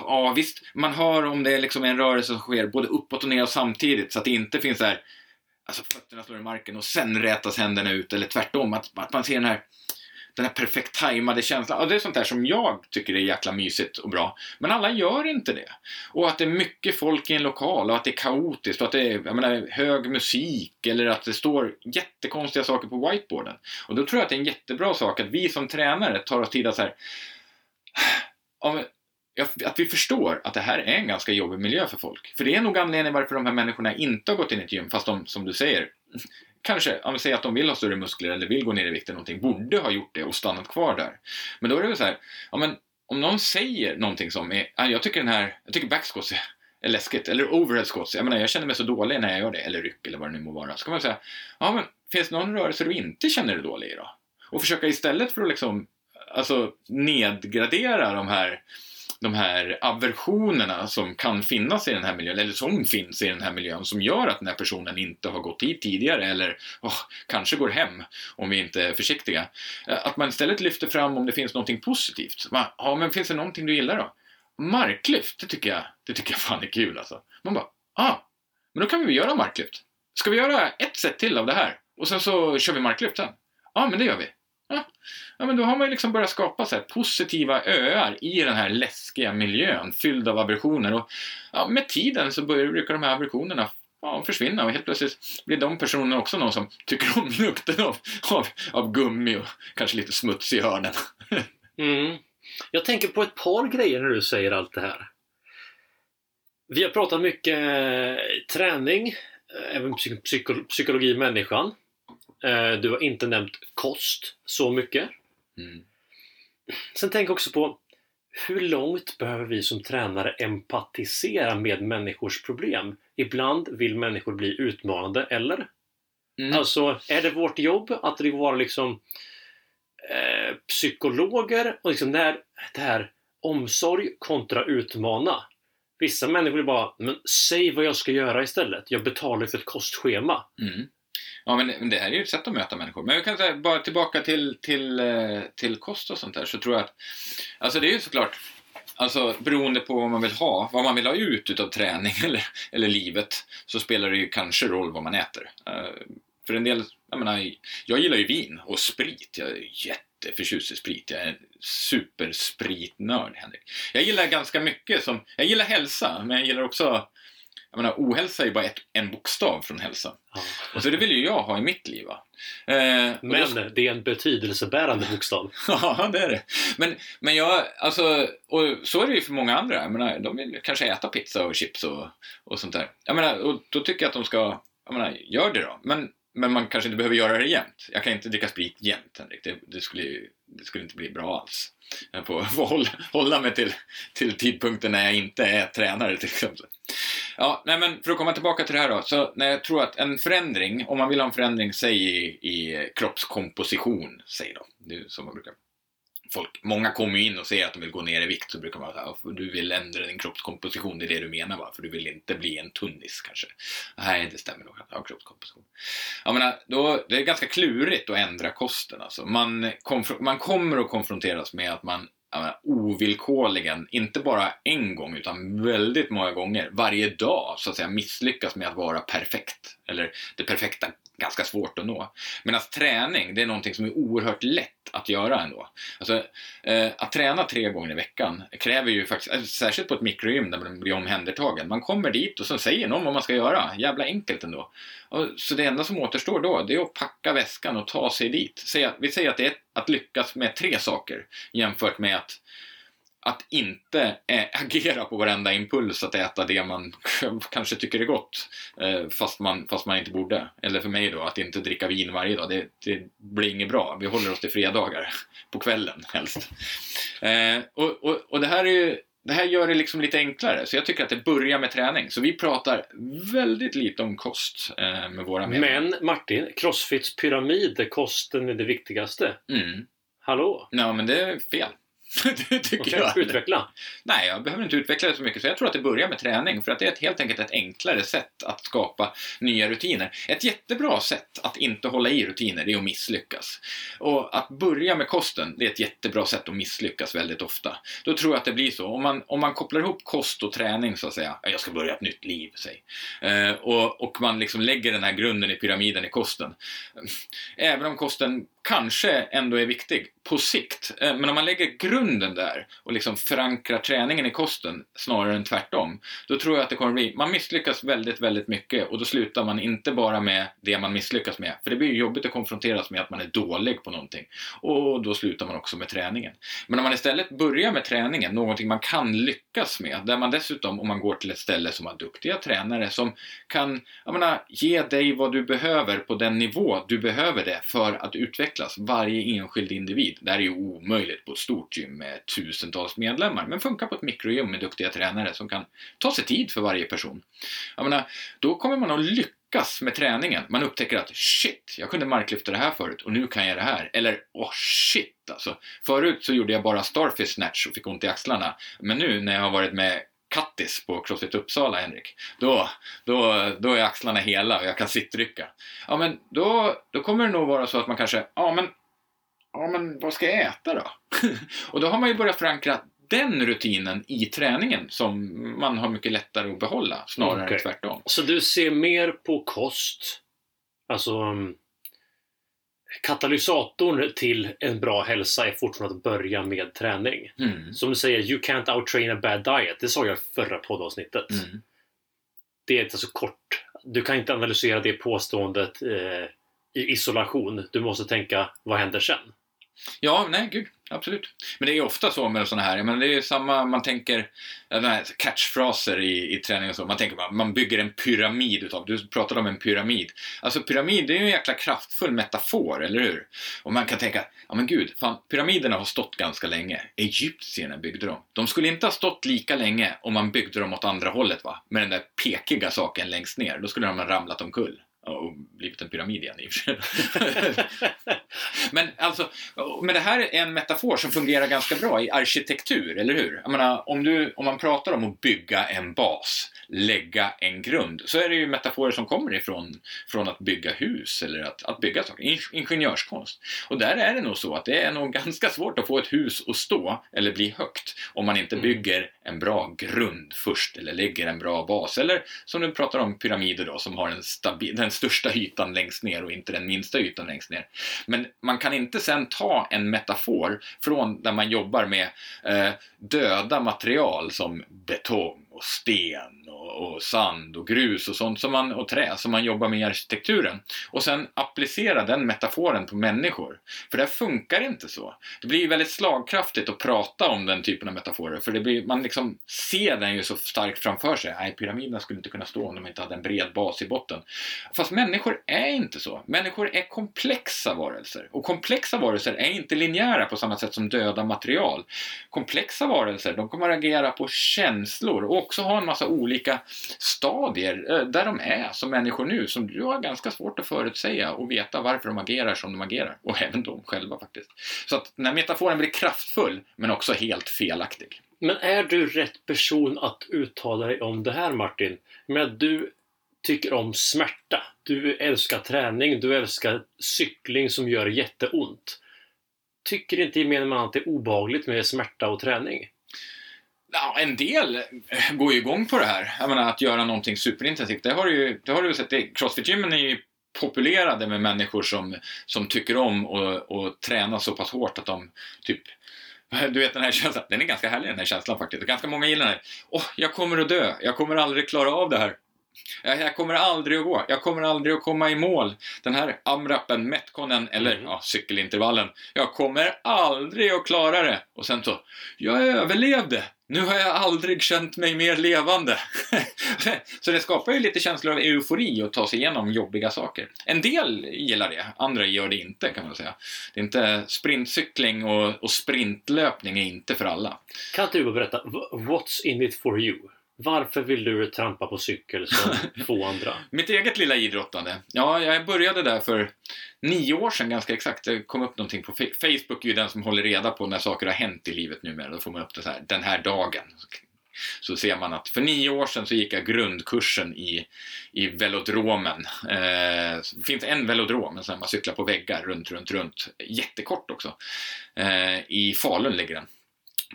Ja visst, man hör om det är liksom en rörelse som sker både uppåt och neråt samtidigt så att det inte finns där Alltså fötterna slår i marken och sen rätas händerna ut eller tvärtom. Att, att man ser den här den här perfekt tajmade känslan. Och det är sånt där som jag tycker är jäkla mysigt och bra. Men alla gör inte det. Och att det är mycket folk i en lokal och att det är kaotiskt och att det är jag menar, hög musik eller att det står jättekonstiga saker på whiteboarden. Och då tror jag att det är en jättebra sak att vi som tränare tar oss tid att så här, att vi förstår att det här är en ganska jobbig miljö för folk. För det är nog anledningen varför de här människorna inte har gått in i ett gym, fast de, som du säger, kanske, om vi säger att de vill ha större muskler eller vill gå ner i vikt eller någonting, borde ha gjort det och stannat kvar där. Men då är det väl så här, ja men om någon säger någonting som är, jag tycker den här, jag tycker backsquats är, är läskigt, eller overhead squats, jag menar jag känner mig så dålig när jag gör det, eller ryck eller vad det nu må vara. Så kan man säga, ja men finns det någon rörelse du inte känner dig dålig i då? Och försöka istället för att liksom, alltså nedgradera de här de här aversionerna som kan finnas i den här miljön, eller som finns i den här miljön, som gör att den här personen inte har gått hit tidigare eller oh, kanske går hem om vi inte är försiktiga. Eh, att man istället lyfter fram om det finns någonting positivt. Man, ja, men finns det någonting du gillar då? Marklyft, det tycker jag, det tycker jag fan är kul alltså. Man bara, ah, men då kan vi väl göra marklyft. Ska vi göra ett set till av det här? Och sen så kör vi marklyft sen? Ja, men det gör vi. Ja. ja, men då har man ju liksom börjat skapa så här positiva öar i den här läskiga miljön fylld av aversioner. Och ja, med tiden så börjar, brukar de här aversionerna ja, försvinna och helt plötsligt blir de personerna också någon som tycker om lukten av, av, av gummi och kanske lite smuts i hörnen. Mm. Jag tänker på ett par grejer när du säger allt det här. Vi har pratat mycket eh, träning, eh, även psykologi människan. Eh, Du har inte nämnt kost så mycket. Mm. Sen tänk också på hur långt behöver vi som tränare empatisera med människors problem? Ibland vill människor bli utmanade, eller? Mm. Alltså, är det vårt jobb att det vara liksom eh, psykologer och liksom när det här omsorg kontra utmana. Vissa människor vill bara, men säg vad jag ska göra istället. Jag betalar för ett kostschema. Mm. Ja, men det här är ju ett sätt att möta människor. Men jag kan säga, bara tillbaka till, till, eh, till kost och sånt där, så tror jag att... Alltså det är ju såklart, alltså beroende på vad man vill ha, vad man vill ha ut utav träning eller, eller livet, så spelar det ju kanske roll vad man äter. Eh, för en del, jag menar, jag gillar ju vin och sprit. Jag är jätteförtjust i sprit. Jag är en superspritnörd, Henrik. Jag gillar ganska mycket som... Jag gillar hälsa, men jag gillar också... Jag menar, ohälsa är ju bara ett, en bokstav från hälsa. Ja. Och så det vill ju jag ha i mitt liv. Eh, och då- Men det är en betydelsebärande bokstav. Ja, det är det. Men, men jag, alltså, och så är det ju för många andra. Jag menar, de vill kanske äta pizza och chips och, och sånt där. Jag menar, och då tycker jag att de ska, jag menar, gör det då. Men, men man kanske inte behöver göra det jämt. Jag kan inte dricka sprit jämt, Henrik. Det, det, skulle, det skulle inte bli bra alls. Jag får, får hålla, hålla mig till, till tidpunkten när jag inte är tränare till exempel. Ja, nej men för att komma tillbaka till det här då. Så när jag tror att en förändring, om man vill ha en förändring, säg i, i kroppskomposition, säg då. Det är så man brukar Folk, många kommer ju in och säger att de vill gå ner i vikt så brukar man säga att du vill ändra din kroppskomposition, det är det du menar va? För du vill inte bli en tunnis kanske. Nej, det stämmer nog att ha kroppskomposition. Jag menar, då, det är ganska klurigt att ändra kosten alltså. Man, man kommer att konfronteras med att man menar, ovillkorligen, inte bara en gång utan väldigt många gånger, varje dag så att säga misslyckas med att vara perfekt. Eller det perfekta ganska svårt att nå. Medan träning, det är någonting som är oerhört lätt att göra ändå. Alltså, eh, att träna tre gånger i veckan kräver ju faktiskt, alltså, särskilt på ett mikrogym där man blir omhändertagen. Man kommer dit och så säger någon vad man ska göra. Jävla enkelt ändå. Och, så det enda som återstår då, det är att packa väskan och ta sig dit. Säg, vi säger att det är att lyckas med tre saker jämfört med att att inte eh, agera på varenda impuls att äta det man kanske tycker är gott eh, fast, man, fast man inte borde. Eller för mig då, att inte dricka vin varje dag. Det, det blir inget bra. Vi håller oss till fredagar på kvällen helst. Eh, och, och, och det här är ju det här gör det liksom lite enklare, så jag tycker att det börjar med träning. Så vi pratar väldigt lite om kost eh, med våra medlemmar. Men Martin, Crossfits pyramid, kosten är det viktigaste. Mm. Hallå? Ja, men det är fel. det tycker jag. utveckla. Nej, jag behöver inte utveckla det så mycket. Så jag tror att det börjar med träning. För att det är ett, helt enkelt ett enklare sätt att skapa nya rutiner. Ett jättebra sätt att inte hålla i rutiner det är att misslyckas. Och att börja med kosten, det är ett jättebra sätt att misslyckas väldigt ofta. Då tror jag att det blir så. Om man, om man kopplar ihop kost och träning så att säga. Jag ska börja ett nytt liv, säg. Eh, och, och man liksom lägger den här grunden i pyramiden i kosten. Även om kosten kanske ändå är viktig på sikt. Eh, men om man lägger grunden där och liksom förankrar träningen i kosten snarare än tvärtom. Då tror jag att det kommer bli, man misslyckas väldigt, väldigt mycket och då slutar man inte bara med det man misslyckas med. För det blir ju jobbigt att konfronteras med att man är dålig på någonting. Och då slutar man också med träningen. Men om man istället börjar med träningen, någonting man kan lyckas med, där man dessutom, om man går till ett ställe som har duktiga tränare som kan, jag menar, ge dig vad du behöver på den nivå du behöver det för att utvecklas, varje enskild individ. Det här är ju omöjligt på ett stort gym med tusentals medlemmar, men funkar på ett mikrogym med duktiga tränare som kan ta sig tid för varje person. Jag menar, då kommer man att lyckas lyckas med träningen. Man upptäcker att shit, jag kunde marklyfta det här förut och nu kan jag det här. Eller åh shit alltså. Förut så gjorde jag bara starfish snatch och fick ont i axlarna. Men nu när jag har varit med Kattis på Crossfit Uppsala, Henrik. Då, då, då är axlarna hela och jag kan sittrycka. Ja, men då, då kommer det nog vara så att man kanske, ja men, ja men vad ska jag äta då? och då har man ju börjat förankra den rutinen i träningen som man har mycket lättare att behålla snarare Okej. än tvärtom. Så du ser mer på kost, alltså um, katalysatorn till en bra hälsa är fortfarande att börja med träning. Mm. Som du säger, you can't outtrain a bad diet. Det sa jag i förra poddavsnittet. Mm. Det är inte så kort. Du kan inte analysera det påståendet eh, i isolation. Du måste tänka, vad händer sen? Ja, nej, gud, absolut. Men det är ofta så med sådana här, men det är samma, man tänker, catchfraser i, i träning och så, man tänker bara, man bygger en pyramid utav, du pratade om en pyramid. Alltså pyramid, det är ju en jäkla kraftfull metafor, eller hur? Och man kan tänka, ja men gud, fan, pyramiderna har stått ganska länge. Egyptierna byggde dem. De skulle inte ha stått lika länge om man byggde dem åt andra hållet, va? Med den där pekiga saken längst ner. Då skulle de ha ramlat omkull. Och blivit en pyramid igen i och för sig. Men alltså, men det här är en metafor som fungerar ganska bra i arkitektur, eller hur? Jag menar, om, du, om man pratar om att bygga en bas, lägga en grund. Så är det ju metaforer som kommer ifrån från att bygga hus eller att, att bygga saker. In, ingenjörskonst. Och där är det nog så att det är nog ganska svårt att få ett hus att stå eller bli högt om man inte Mm. bygger en bra grund först eller lägger en bra bas. Eller som du pratar om pyramider då som har en den största ytan längst ner och inte den minsta ytan längst ner. Men man kan inte sen ta en metafor från där man jobbar med eh, döda material som betong och sten och, och sand och grus och sånt som man, och trä som man jobbar med i arkitekturen och sen applicera den metaforen på människor. För det funkar inte så. Det blir ju väldigt slagkraftigt att prata om den typen av metaforer för det blir, man liksom ser den ju så starkt framför sig. Nej, pyramiderna skulle inte kunna stå om de inte hade en bred bas i botten. Fast människor är inte så. Människor är komplexa varelser. Och komplexa varelser är inte linjära på samma sätt som döda material. Komplexa varelser, de kommer att agera på känslor och också ha en massa olika stadier eh, där de är som människor nu som du har ganska svårt att förutsäga och veta varför de agerar som de agerar. Och även de själva faktiskt. Så att den här metaforen blir kraftfull men också helt felaktig. Men är du rätt person att uttala dig om det här Martin? Men du tycker om smärta. Du älskar träning. Du älskar cykling som gör jätteont. Tycker inte gemene man att det är obehagligt med smärta och träning? Ja, en del går ju igång på det här. Jag menar, att göra någonting superintensivt. Det har du ju det har du sett. Crossfit-gymmen är ju populerade med människor som, som tycker om och, och träna så pass hårt att de typ du vet den här känslan, den är ganska härlig den här känslan faktiskt. Ganska många gillar den. här. Åh, jag kommer att dö. Jag kommer aldrig klara av det här. Jag, jag kommer aldrig att gå. Jag kommer aldrig att komma i mål. Den här amrappen, metconen eller Mm. ja, cykelintervallen. Jag kommer aldrig att klara det. Och sen så, jag överlevde. Nu har jag aldrig känt mig mer levande. så det skapar ju lite känslor av eufori att ta sig igenom jobbiga saker. En del gillar det, andra gör det inte kan man säga. Det är inte sprintcykling och, och sprintlöpning är inte för alla. Kan inte du berätta, what's in it for you? Varför vill du trampa på cykel som få andra? Mitt eget lilla idrottande. Ja, jag började där för nio år sedan ganska exakt. Det kom upp någonting på Fa- Facebook är ju den som håller reda på när saker har hänt i livet numera. Då får man upp det så här, den här dagen. Så ser man att för nio år sedan så gick jag grundkursen i, i velodromen. Eh, det finns en velodrom, en sån man cyklar på väggar runt, runt, runt. Jättekort också. Eh, I Falun ligger den.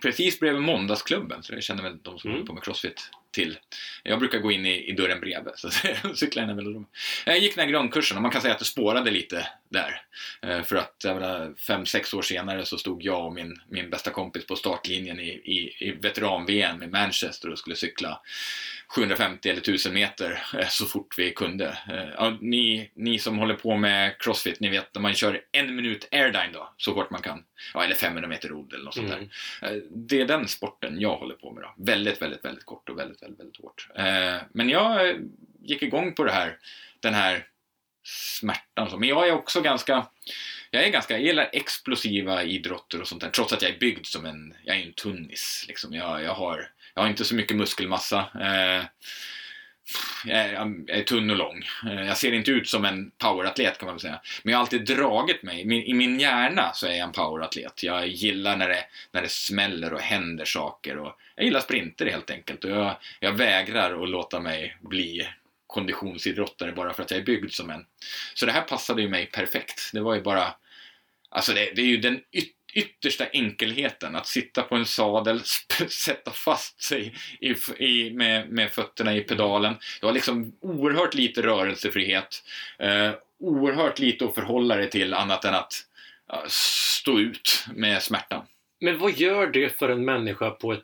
Precis bredvid Måndagsklubben, så jag känner väl de som Mm. håller på med crossfit till. Jag brukar gå in i, i dörren bredvid, så jag cyklar i velodromen. Jag gick den här grundkursen och man kan säga att det spårade lite där. Eh, För att jag fem, sex år senare så stod jag och min, min bästa kompis på startlinjen i, i, i veteran-VM i Manchester och skulle cykla 750 eller 1000 meter eh, så fort vi kunde. Eh, Ja, ni, ni som håller på med crossfit, ni vet när man kör en minut airdyne då, så hårt man kan. Ja, eller 500 meter rodd eller något sånt där. Mm. Det är den sporten jag håller på med då. Väldigt, väldigt, väldigt kort och väldigt, väldigt, väldigt hårt. Eh, Men jag gick igång på det här, den här smärtan. så. Men jag är också ganska, jag är ganska, jag gillar explosiva idrotter och sånt där. Trots att jag är byggd som en, jag är en tunnis liksom. Jag, jag har, jag har inte så mycket muskelmassa. Eh, Eh, jag är, jag är tunn och lång. Eh, jag ser inte ut som en poweratlet kan man väl säga. Men jag har alltid dragit mig. I min- I min hjärna så är jag en poweratlet. Jag gillar när det, när det smäller och händer saker. Och jag gillar sprinter helt enkelt. Och jag, jag vägrar att låta mig bli konditionsidrottare bara för att jag är byggd som en. Så det här passade ju mig perfekt. Det var ju bara... Alltså det, det är ju den yttre yttersta enkelheten. Att sitta på en sadel, sätta fast sig i, i, med, med fötterna i pedalen. Du har liksom oerhört lite rörelsefrihet. Eh, oerhört lite att förhålla dig till annat än att ja, stå ut med smärtan. Men vad gör det för en människa på ett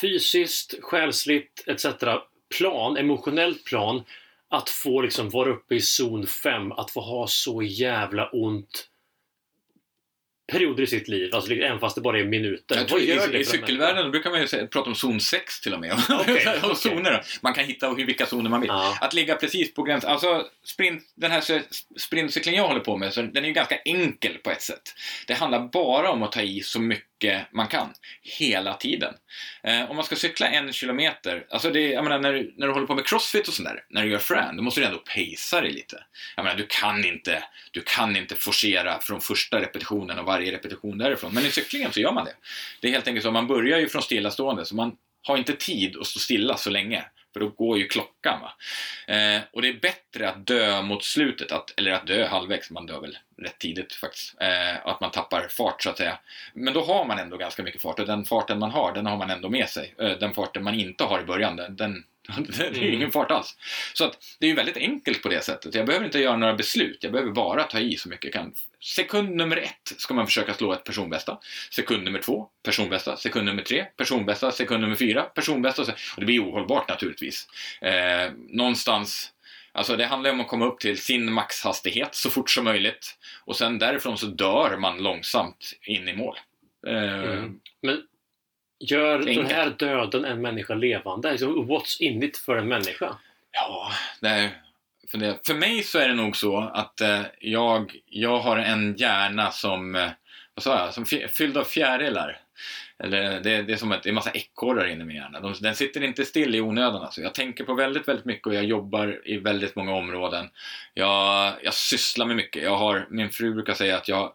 fysiskt, själsligt etc. plan, emotionellt plan att få liksom vara uppe i zon 5, att få ha så jävla ont perioder i sitt liv, alltså även fast det bara är minuter. Jag tror Vad gör i, det I cykelvärlden brukar man ju säga, prata om zon 6 till och med. Okej, och okej. zoner. Man kan hitta hur- vilka zoner man vill. Ja. Att ligga precis på gränsen. Alltså, sprint, den här sprintcykeln jag håller på med, så den är ju ganska enkel på ett sätt. Det handlar bara om att ta i så mycket man kan. Hela tiden. Eh, om man ska cykla en kilometer, alltså det, jag menar, när, du, när du håller på med crossfit och sådär, när du gör fran, då måste du ändå pacea dig lite. Jag menar, du kan inte, du kan inte forcera från första repetitionen och varje repetition därifrån. Men i cyklingen så gör man det. Det är helt enkelt så, man börjar ju från stillastående, så man har inte tid att stå stilla så länge. För då går ju klockan. Va? Eh, och det är bättre att dö mot slutet, att, eller att dö halvvägs, man dör väl rätt tidigt faktiskt. Eh, att man tappar fart så att säga. Men då har man ändå ganska mycket fart och den farten man har, den har man ändå med sig. Eh, den farten man inte har i början, den, den det är ju ingen fart alls. Så att det är ju väldigt enkelt på det sättet. Jag behöver inte göra några beslut. Jag behöver bara ta i så mycket jag kan. Sekund nummer ett ska man försöka slå ett personbästa. Sekund nummer två, personbästa. Sekund nummer tre, personbästa. Sekund nummer fyra, personbästa. Och det blir ohållbart naturligtvis. Eh, någonstans Alltså det handlar om att komma upp till sin maxhastighet så fort som möjligt. Och sen därifrån så dör man långsamt in i mål. Eh, Mm. Men gör den här döden en människa levande? Liksom, what's in it för en människa? Ja, det är, för, det, för mig så är det nog så att eh, jag, jag har en hjärna som, eh, vad sa jag, som fy- fylld av fjärilar. Eller det, det är som att det är en massa ekorrar inne i min hjärna. De, den sitter inte still i onödan. Alltså. Jag tänker på väldigt, väldigt mycket och jag jobbar i väldigt många områden. Jag, jag sysslar med mycket. Jag har, min fru brukar säga att jag,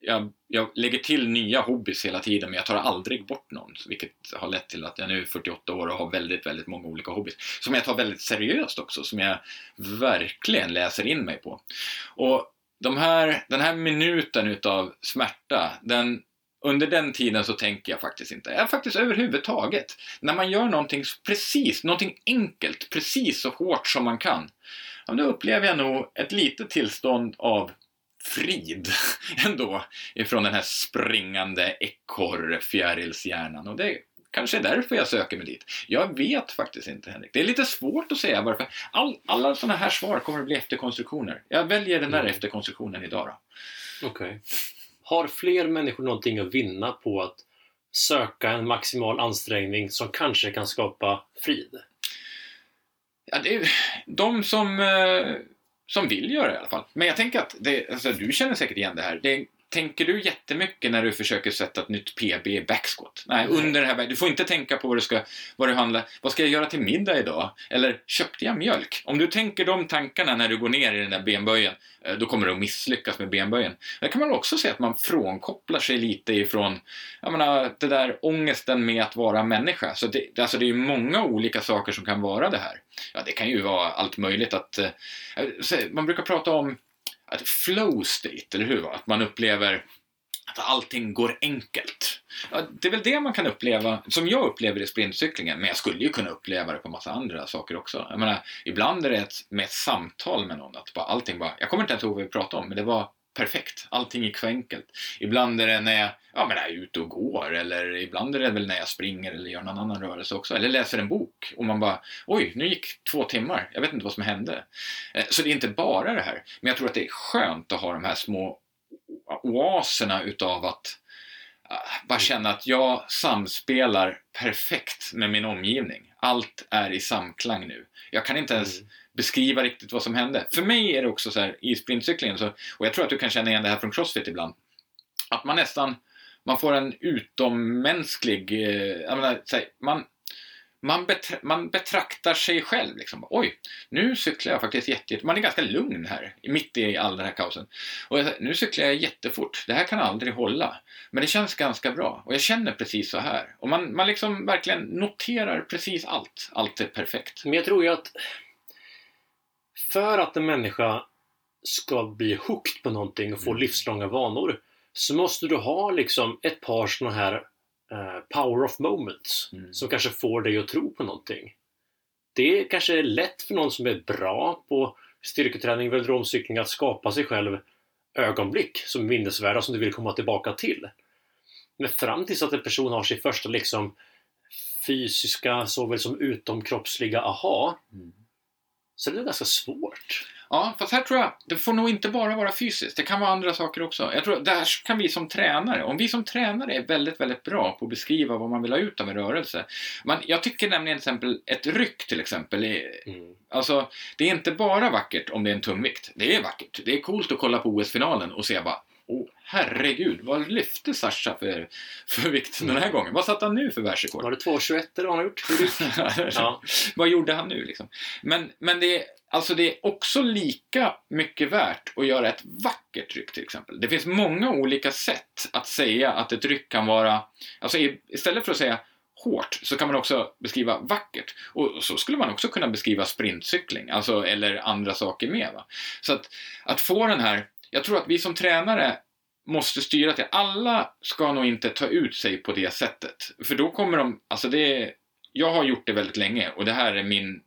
jag, jag lägger till nya hobbys hela tiden men jag tar aldrig bort någon. Vilket har lett till att jag nu är 48 år och har väldigt, väldigt många olika hobbys. Som jag tar väldigt seriöst också. Som jag verkligen läser in mig på. Och de här, den här minuten utav smärta, den, under den tiden så tänker jag faktiskt inte. Jag faktiskt överhuvudtaget. När man gör någonting precis, någonting enkelt, precis så hårt som man kan. Ja, då upplever jag nog ett litet tillstånd av frid ändå ifrån den här springande ekorrfjärilshjärnan. Och det kanske är därför jag söker mig dit. Jag vet faktiskt inte Henrik. Det är lite svårt att säga varför. All, alla sådana här svar kommer att bli efterkonstruktioner. Jag väljer den där Mm. efterkonstruktionen idag då. Okej. Har fler människor någonting att vinna på att söka en maximal ansträngning som kanske kan skapa frid? Ja, det är de som, eh, som vill göra det i alla fall. Men jag tänker att, det, alltså, du känner säkert igen det här. Det, tänker du jättemycket när du försöker sätta ett nytt PB i backsquat? Nej, under det här, du får inte tänka på vad du ska, vad du handlar, vad ska jag göra till middag idag? Eller köpte jag mjölk? Om du tänker de tankarna när du går ner i den där benböjen, eh, då kommer du att misslyckas med benböjen. Där kan man också se att man frånkopplar sig lite ifrån, jag menar, det där ångesten med att vara människa. Så det, alltså det är ju många olika saker som kan vara det här. Ja, det kan ju vara allt möjligt att... eh, så- Man brukar prata om att flow state, eller hur? va? Att man upplever att allting går enkelt. Ja, det är väl det man kan uppleva, som jag upplever i sprintcyklingen, men jag skulle ju kunna uppleva det på massa andra saker också. Jag menar, ibland är det ett, med ett samtal med någon, att bara, allting bara, jag kommer inte ens ihåg vad vi pratade om, men det var perfekt. Allting gick så enkelt. Ibland är det när jag, ja, men jag är ute och går, eller ibland är det väl när jag springer eller gör någon annan rörelse också, eller läser en bok och man bara, oj, nu gick två timmar, jag vet inte vad som hände. Eh, så det är inte bara det här, men jag tror att det är skönt att ha de här små oaserna utav att ah, bara känna att jag samspelar perfekt med min omgivning. Allt är i samklang nu. Jag kan inte ens Mm beskriva riktigt vad som hände. För mig är det också så här i sprintcyklingen, så, och jag tror att du kan känna igen det här från Crossfit ibland, att man nästan man får en utommänsklig, eh, jag menar, så här, man, man, betra- man betraktar sig själv liksom. Oj, nu cyklar jag faktiskt jätte, jätte... Man är ganska lugn här, mitt i all den här kaosen. Och jag, nu cyklar jag jättefort. Det här kan aldrig hålla. Men det känns ganska bra. Och jag känner precis så här. Och man, man liksom verkligen noterar precis allt. Allt är perfekt. Men jag tror ju att för att en människa ska bli hooked på någonting och få Mm. livslånga vanor så måste du ha liksom ett par sådana här eh, power of moments Mm. som kanske får dig att tro på någonting. Det kanske är lätt för någon som är bra på styrketräning, velodromcykling att skapa sig själv ögonblick som är minnesvärda som du vill komma tillbaka till. Men fram tills att en person har sin första liksom fysiska såväl som utomkroppsliga aha så det är ganska svårt. Ja, fast här tror jag, det får nog inte bara vara fysiskt. Det kan vara andra saker också. Jag tror där kan vi som tränare, om vi som tränare är väldigt, väldigt bra på att beskriva vad man vill ha ut av en rörelse. Men jag tycker nämligen till exempel ett ryck till exempel är, Mm. Alltså, det är inte bara vackert om det är en tungvikt. Det är vackert. Det är coolt att kolla på OS-finalen och se bara Åh, herregud, vad lyfte Sasha för, för vikt den här gången? Vad satte han nu för världsrekord? Var det 2,21 eller vad han har gjort? Ja. Vad gjorde han nu liksom? Men, men det, är, alltså det är också lika mycket värt att göra ett vackert ryck till exempel. Det finns många olika sätt att säga att ett ryck kan vara, alltså istället för att säga hårt så kan man också beskriva vackert. Och så skulle man också kunna beskriva sprintcykling, alltså, eller andra saker med. Va? Så att, att få den här, jag tror att vi som tränare måste styra till, alla ska nog inte ta ut sig på det sättet. För då kommer de, alltså det, jag har gjort det väldigt länge och det här är min,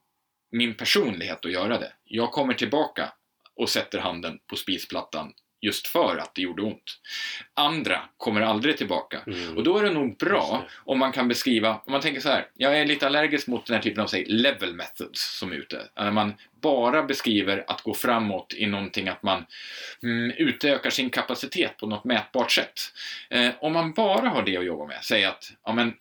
min personlighet att göra det. Jag kommer tillbaka och sätter handen på spisplattan just för att det gjorde ont. Andra kommer aldrig tillbaka. Mm. Och då är det nog bra det. om man kan beskriva, om man tänker så här, jag är lite allergisk mot den här typen av säg, level methods som är ute. När man bara beskriver att gå framåt i någonting, att man mm, utökar sin kapacitet på något mätbart sätt. Eh, om man bara har det att jobba med, säg att ja, men,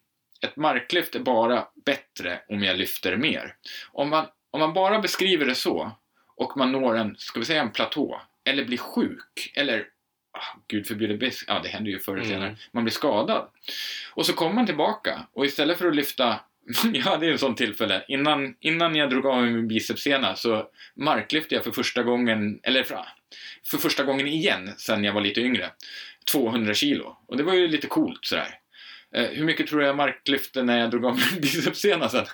ett marklyft är bara bättre om jag lyfter mer. Om man, om man bara beskriver det så och man når en, ska vi säga en platå, eller blir sjuk, eller ah, gud förbjude, bes- ja det händer ju förr eller Mm. senare, man blir skadad. Och så kommer man tillbaka och istället för att lyfta jag hade ju en sån tillfälle. Innan, innan jag drog av mig min bicepssena så marklyfte jag för första gången, eller för, för första gången igen sen jag var lite yngre, 200 kilo. Och det var ju lite coolt sådär. Eh, hur mycket tror jag marklyfte när jag drog av mig min bicepssena sen?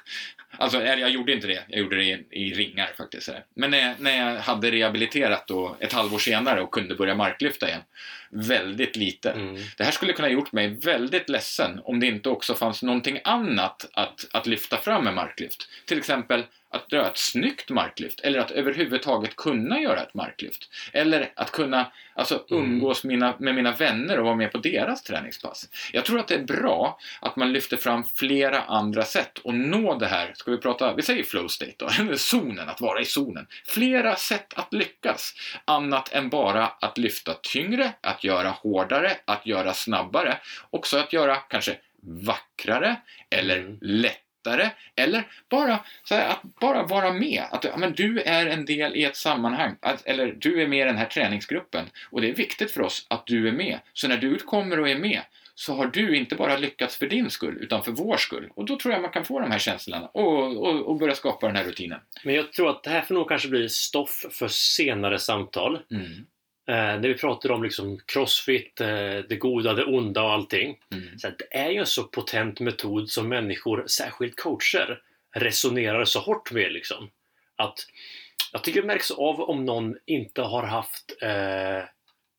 Alltså, eller jag gjorde inte det. Jag gjorde det i, i ringar faktiskt. Men när jag, när jag hade rehabiliterat då ett halvår senare och kunde börja marklyfta igen, väldigt lite. Mm. Det här skulle kunna gjort mig väldigt ledsen om det inte också fanns någonting annat att, att lyfta fram med marklyft. Till exempel att dra ett snyggt marklyft eller att överhuvudtaget kunna göra ett marklyft. Eller att kunna alltså, Mm. umgås mina, med mina vänner och vara med på deras träningspass. Jag tror att det är bra att man lyfter fram flera andra sätt och nå det här, ska vi prata, vi säger flow state då, zonen, att vara i zonen. Flera sätt att lyckas, annat än bara att lyfta tyngre, att göra hårdare, att göra snabbare, också att göra kanske vackrare eller Mm. lättare eller bara, här, att bara vara med. Att ja, men du är en del i ett sammanhang, att, eller du är med i den här träningsgruppen och det är viktigt för oss att du är med. Så när du kommer och är med så har du inte bara lyckats för din skull utan för vår skull. Och då tror jag man kan få de här känslorna och, och, och börja skapa den här rutinen. Men jag tror att det här får nog kanske bli stoff för senare samtal. Mm. Eh, där vi pratar om liksom crossfit, eh, det goda, det onda och allting. Mm. Så det är ju en så potent metod som människor, särskilt coacher, resonerar så hårt med. Liksom. Att jag tycker det märks av om någon inte har haft eh,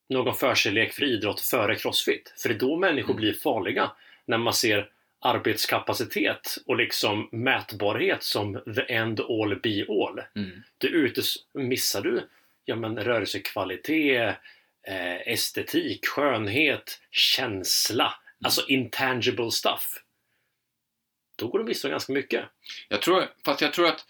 någon förkärlek för idrott före crossfit. För det är då människor Mm. blir farliga. När man ser arbetskapacitet och liksom mätbarhet som the end all be all. Mm. Du utes missar du ja, men rörelsekvalitet, eh, estetik, skönhet, känsla, alltså intangible stuff. Då går du miste om ganska mycket. Jag tror, fast jag tror att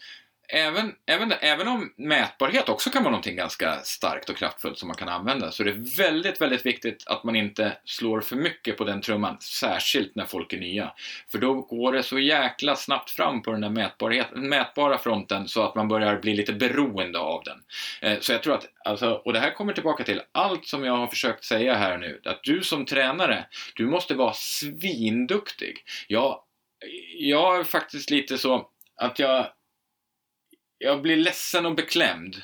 även, även, även om mätbarhet också kan vara någonting ganska starkt och kraftfullt som man kan använda så är det väldigt, väldigt viktigt att man inte slår för mycket på den trumman, särskilt när folk är nya. För då går det så jäkla snabbt fram på den där mätbarheten, mätbara fronten så att man börjar bli lite beroende av den. Eh, Så jag tror att, alltså, och det här kommer tillbaka till allt som jag har försökt säga här nu, att du som tränare, du måste vara svinduktig. Jag, jag är faktiskt lite så att jag jag blir ledsen och beklämd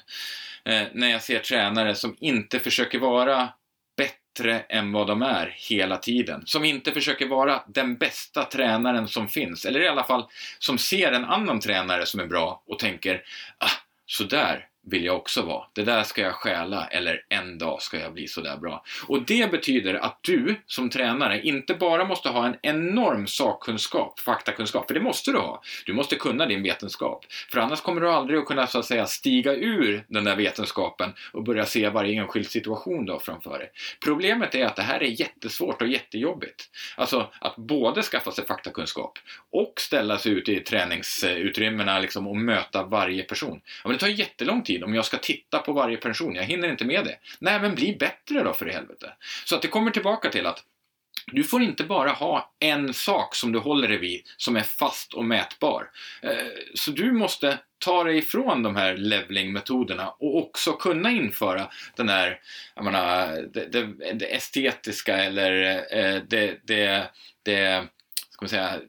eh, när jag ser tränare som inte försöker vara bättre än vad de är hela tiden. Som inte försöker vara den bästa tränaren som finns. Eller i alla fall som ser en annan tränare som är bra och tänker ah, sådär, vill jag också vara. Det där ska jag stjäla eller en dag ska jag bli sådär bra. Och det betyder att du som tränare inte bara måste ha en enorm sakkunskap, faktakunskap, för det måste du ha. Du måste kunna din vetenskap. För annars kommer du aldrig att kunna så att säga stiga ur den där vetenskapen och börja se varje enskild situation då framför dig. Problemet är att det här är jättesvårt och jättejobbigt. Alltså att både skaffa sig faktakunskap och ställa sig ute i träningsutrymmena liksom, och möta varje person. Ja, men det tar jättelång tid om jag ska titta på varje person. Jag hinner inte med det. Nej, men bli bättre då för i helvete. Så att det kommer tillbaka till att du får inte bara ha en sak som du håller dig vid som är fast och mätbar. Eh, så du måste ta dig ifrån de här leveling-metoderna och också kunna införa den här, jag menar, det, det, det estetiska eller eh, det, det, det, ska man säga,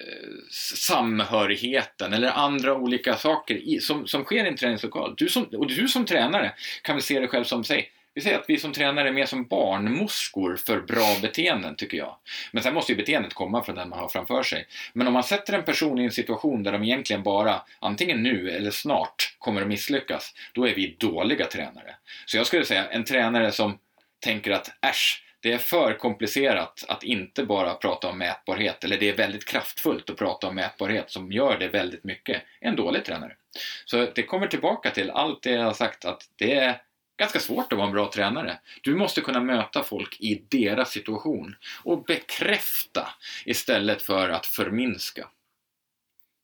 Eh, samhörigheten eller andra olika saker i, som, som sker i en träningslokal. Du som, och du som tränare kan väl se dig själv som, säg, vi säger att vi som tränare är mer som barnmorskor för bra beteenden, tycker jag. Men sen måste ju beteendet komma från den man har framför sig. Men om man sätter en person i en situation där de egentligen bara, antingen nu eller snart, kommer att misslyckas, då är vi dåliga tränare. Så jag skulle säga en tränare som tänker att äsch, det är för komplicerat att inte bara prata om mätbarhet, eller det är väldigt kraftfullt att prata om mätbarhet som gör det väldigt mycket, en dålig tränare. Så det kommer tillbaka till allt det jag har sagt att det är ganska svårt att vara en bra tränare. Du måste kunna möta folk i deras situation och bekräfta istället för att förminska.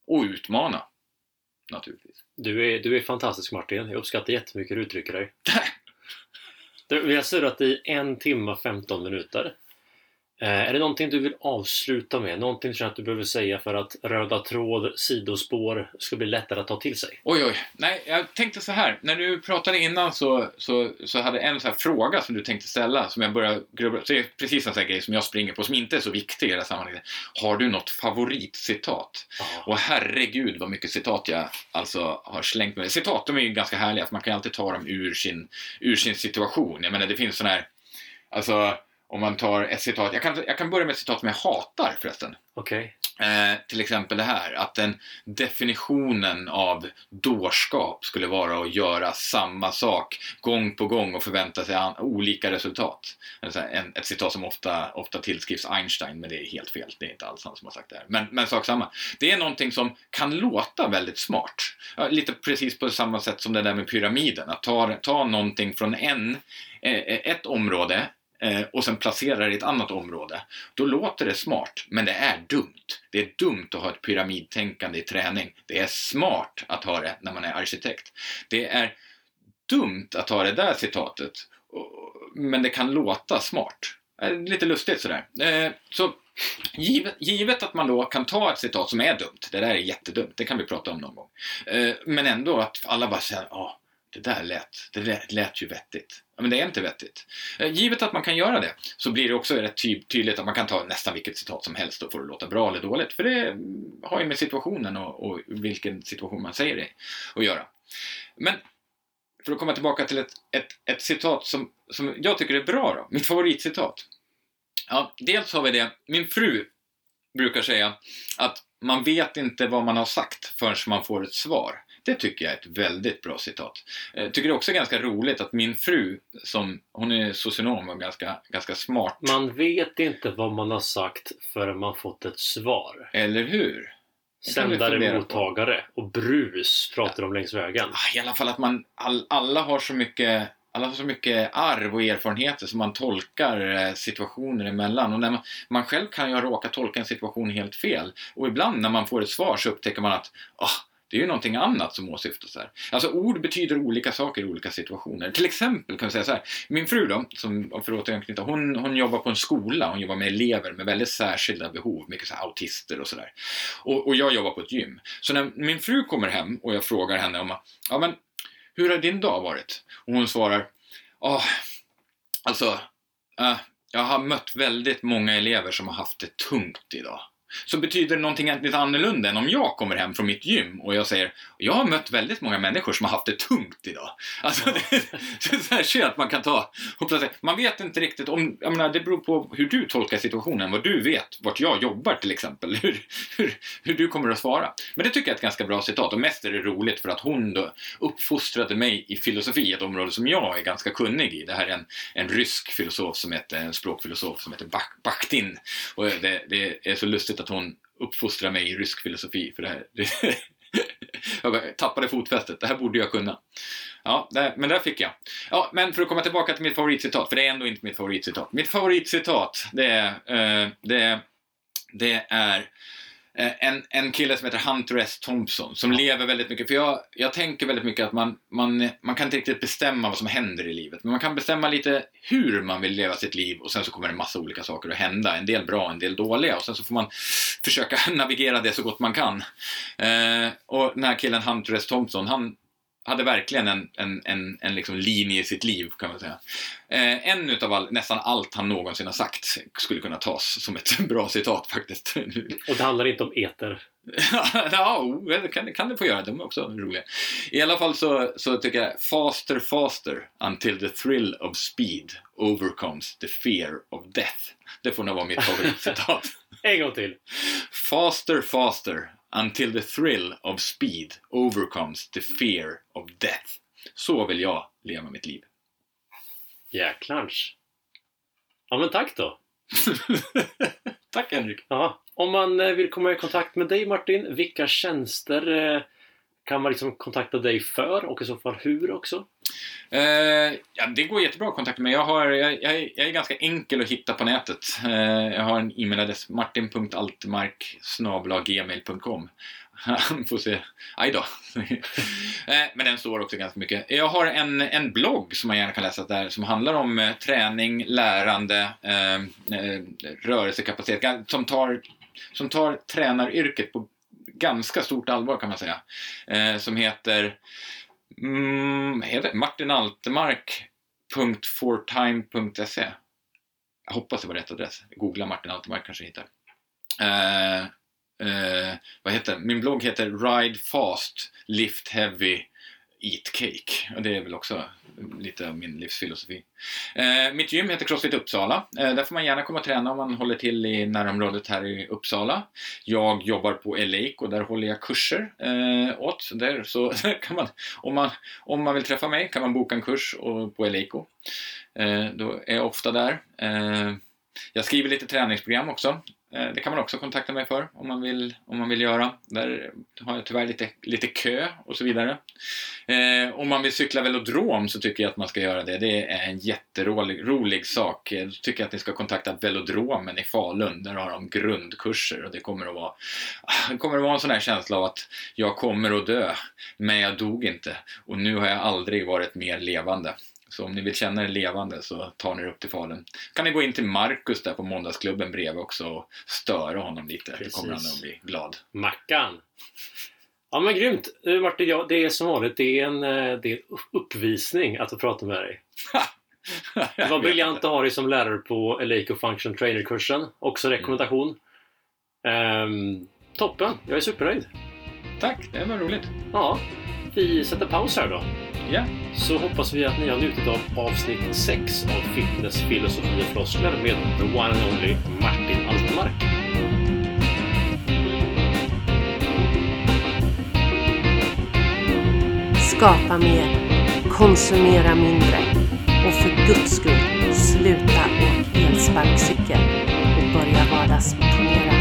Och utmana, naturligtvis. Du är, du är fantastisk Martin. Jag uppskattar jättemycket hur du uttrycker dig. Du, Vi har surrat i en timme och 15 minuter. Eh, är det någonting du vill avsluta med? Någonting du känner att du behöver säga för att röda tråd, sidospår ska bli lättare att ta till sig? Oj, oj. Nej, jag tänkte så här. När du pratade innan så, så, så hade en så här fråga som du tänkte ställa som jag började grubbla det är precis en sån grej som jag springer på som inte är så viktig i det här sammanhanget. Har du något favoritcitat? Och herregud vad mycket citat jag alltså har slängt med. Citat, de är ju ganska härliga för man kan ju alltid ta dem ur sin, ur sin situation. Jag menar, det finns sån här, alltså om man tar ett citat, jag kan, jag kan börja med ett citat som jag hatar förresten. Okej. Eh, till exempel det här, att den definitionen av dårskap skulle vara att göra samma sak gång på gång och förvänta sig olika resultat. Alltså en, ett citat som ofta, ofta tillskrivs Einstein, men det är helt fel. Det är inte alls han som har sagt det här. Men, men sak samma. Det är någonting som kan låta väldigt smart. Lite precis på samma sätt som det där med pyramiden. Att ta, ta någonting från en, eh, ett område Eh, och sen placera det i ett annat område. Då låter det smart, men det är dumt. Det är dumt att ha ett pyramidtänkande i träning. Det är smart att ha det när man är arkitekt. Det är dumt att ha det där citatet, men det kan låta smart. Eh, lite lustigt sådär. Eh, Så givet, givet att man då kan ta ett citat som är dumt, det där är jättedumt, det kan vi prata om någon gång. Eh, Men ändå att alla bara säger ja, det där lät, det lät, lät ju vettigt. Ja, men det är inte vettigt. Eh, givet att man kan göra det så blir det också rätt ty- tydligt att man kan ta nästan vilket citat som helst och få det att låta bra eller dåligt. För det har ju med situationen och, och vilken situation man säger det att göra. Men för att komma tillbaka till ett, ett, ett citat som, som jag tycker är bra då. Mitt favoritcitat. Ja, dels har vi det. Min fru brukar säga att man vet inte vad man har sagt förrän man får ett svar. Det tycker jag är ett väldigt bra citat. Jag tycker det också är ganska roligt att min fru, som hon är socionom och ganska, ganska smart, Man vet inte vad man har sagt förrän man fått ett svar. eller hur? Sändare, mottagare och brus pratar de längs vägen. Ah, I alla fall att man, all, alla har så mycket alla har så mycket arv och erfarenheter som man tolkar eh, situationer emellan. Och när man, man själv kan ju ha råkat tolka en situation helt fel. Och ibland när man får ett svar så upptäcker man att ah, det är ju någonting annat som åsyftas här. Alltså ord betyder olika saker i olika situationer. Till exempel kan vi säga så här. Min fru då, som, för att återknyta, hon, hon jobbar på en skola. Hon jobbar med elever med väldigt särskilda behov. Mycket så här autister och sådär. Och, och jag jobbar på ett gym. Så när min fru kommer hem och jag frågar henne om ja men hur har din dag varit? Och hon svarar, ja, alltså, uh, jag har mött väldigt många elever som har haft det tungt idag. Så betyder det någonting lite annorlunda än om jag kommer hem från mitt gym och jag säger jag har mött väldigt många människor som har haft det tungt idag. Alltså, det, det är så att man kan ta och. Man vet inte riktigt om, jag menar, det beror på hur du tolkar situationen, vad du vet, vart jag jobbar till exempel, hur, hur, hur du kommer att svara. Men det tycker jag är ett ganska bra citat och mest är det roligt för att hon då uppfostrade mig i filosofi, ett område som jag är ganska kunnig i. Det här är en, en rysk filosof som heter, en språkfilosof som heter Bak- Bakhtin. Och det, det är så lustigt att hon uppfostrar mig i rysk filosofi för det här. Jag tappade fotfästet, det här borde jag kunna. Ja, där, men där fick jag. Ja, men för att komma tillbaka till mitt favoritcitat, för det är ändå inte mitt favoritcitat. Mitt favoritcitat, det är, eh, det, det är en, en kille som heter Hunter S. Thompson som lever väldigt mycket. För jag, jag tänker väldigt mycket att man, man, man kan inte riktigt bestämma vad som händer i livet. Men man kan bestämma lite hur man vill leva sitt liv och sen så kommer det massa olika saker att hända. En del bra, en del dåliga. Och sen så får man försöka navigera det så gott man kan. Eh, och den här killen Hunter S. Thompson, han, hade verkligen en, en, en, en liksom linje i sitt liv kan man säga. Eh, en utav all, nästan allt han någonsin har sagt skulle kunna tas som ett bra citat faktiskt. Och det handlar inte om eter? ja, det kan, kan det få göra. De är också roliga. I alla fall så, så tycker jag faster, faster until the thrill of speed overcomes the fear of death. Det får nog vara mitt favoritcitat. en gång till. Faster, faster until the thrill of speed overcomes the fear of death. Så vill jag leva mitt liv. Jäklars. Ja men tack då. tack Henrik. Ja, om man eh, vill komma i kontakt med dig Martin, vilka tjänster eh, kan man liksom kontakta dig för och i så fall hur också? Eh, ja, det går jättebra att kontakta mig. Jag, har, jag, jag, jag är ganska enkel att hitta på nätet. Eh, jag har en e-mailadress martin.altmark gmail.com får se. Aj då. Eh, men den står också ganska mycket. Jag har en, en blogg som man gärna kan läsa där som handlar om eh, träning, lärande, eh, eh, rörelsekapacitet. Som tar, som tar tränaryrket på ganska stort allvar kan man säga. Eh, som heter, mm, heter martinaltemark.fortime.se Jag hoppas det var rätt adress. Googla Martin Altemark kanske hittar. Eh, eh, vad heter Min blogg heter Ride Fast, Lift Heavy, Eat Cake. Och det är väl också lite av min livsfilosofi. Eh, mitt gym heter Crossfit Uppsala. Eh, där får man gärna komma och träna om man håller till i närområdet här i Uppsala. Jag jobbar på Lake och där håller jag kurser eh, åt. Där, så kan man, om, man, om man vill träffa mig kan man boka en kurs och, på Eleiko. Eh, då är jag ofta där. Eh, jag skriver lite träningsprogram också. Eh, det kan man också kontakta mig för om man vill, om man vill göra. Där har jag tyvärr lite, lite kö och så vidare. Eh, om man vill cykla velodrom så tycker jag att man ska göra det. Det är en jätterolig rolig sak. Eh, då tycker jag att ni ska kontakta velodromen i Falun. Där har de grundkurser och det kommer att vara, det kommer att vara en sån här känsla av att jag kommer att dö, men jag dog inte. Och nu har jag aldrig varit mer levande. Så om ni vill känna er levande så tar ni er upp till Falun. kan ni gå in till Marcus där på måndagsklubben bredvid också och störa honom lite. Precis. Då kommer han att bli glad. Mackan! Ja men grymt! Martin, ja, det är som vanligt det är en, eh, det är en uppvisning att få prata med dig. det var briljant att ha dig som lärare på Eleiko Function Trainer-kursen. Också rekommendation. Mm. Um, toppen! Jag är supernöjd. Tack, det var roligt. Ja, vi sätter paus här då. Ja. Så hoppas vi att ni har njutit av avsnitt 6 av Fitness, filosofi och floskler med the one and only Martin Altemark. Skapa mer, konsumera mindre och för guds skull sluta åka elsparkcykel och börja vardagsmotionera.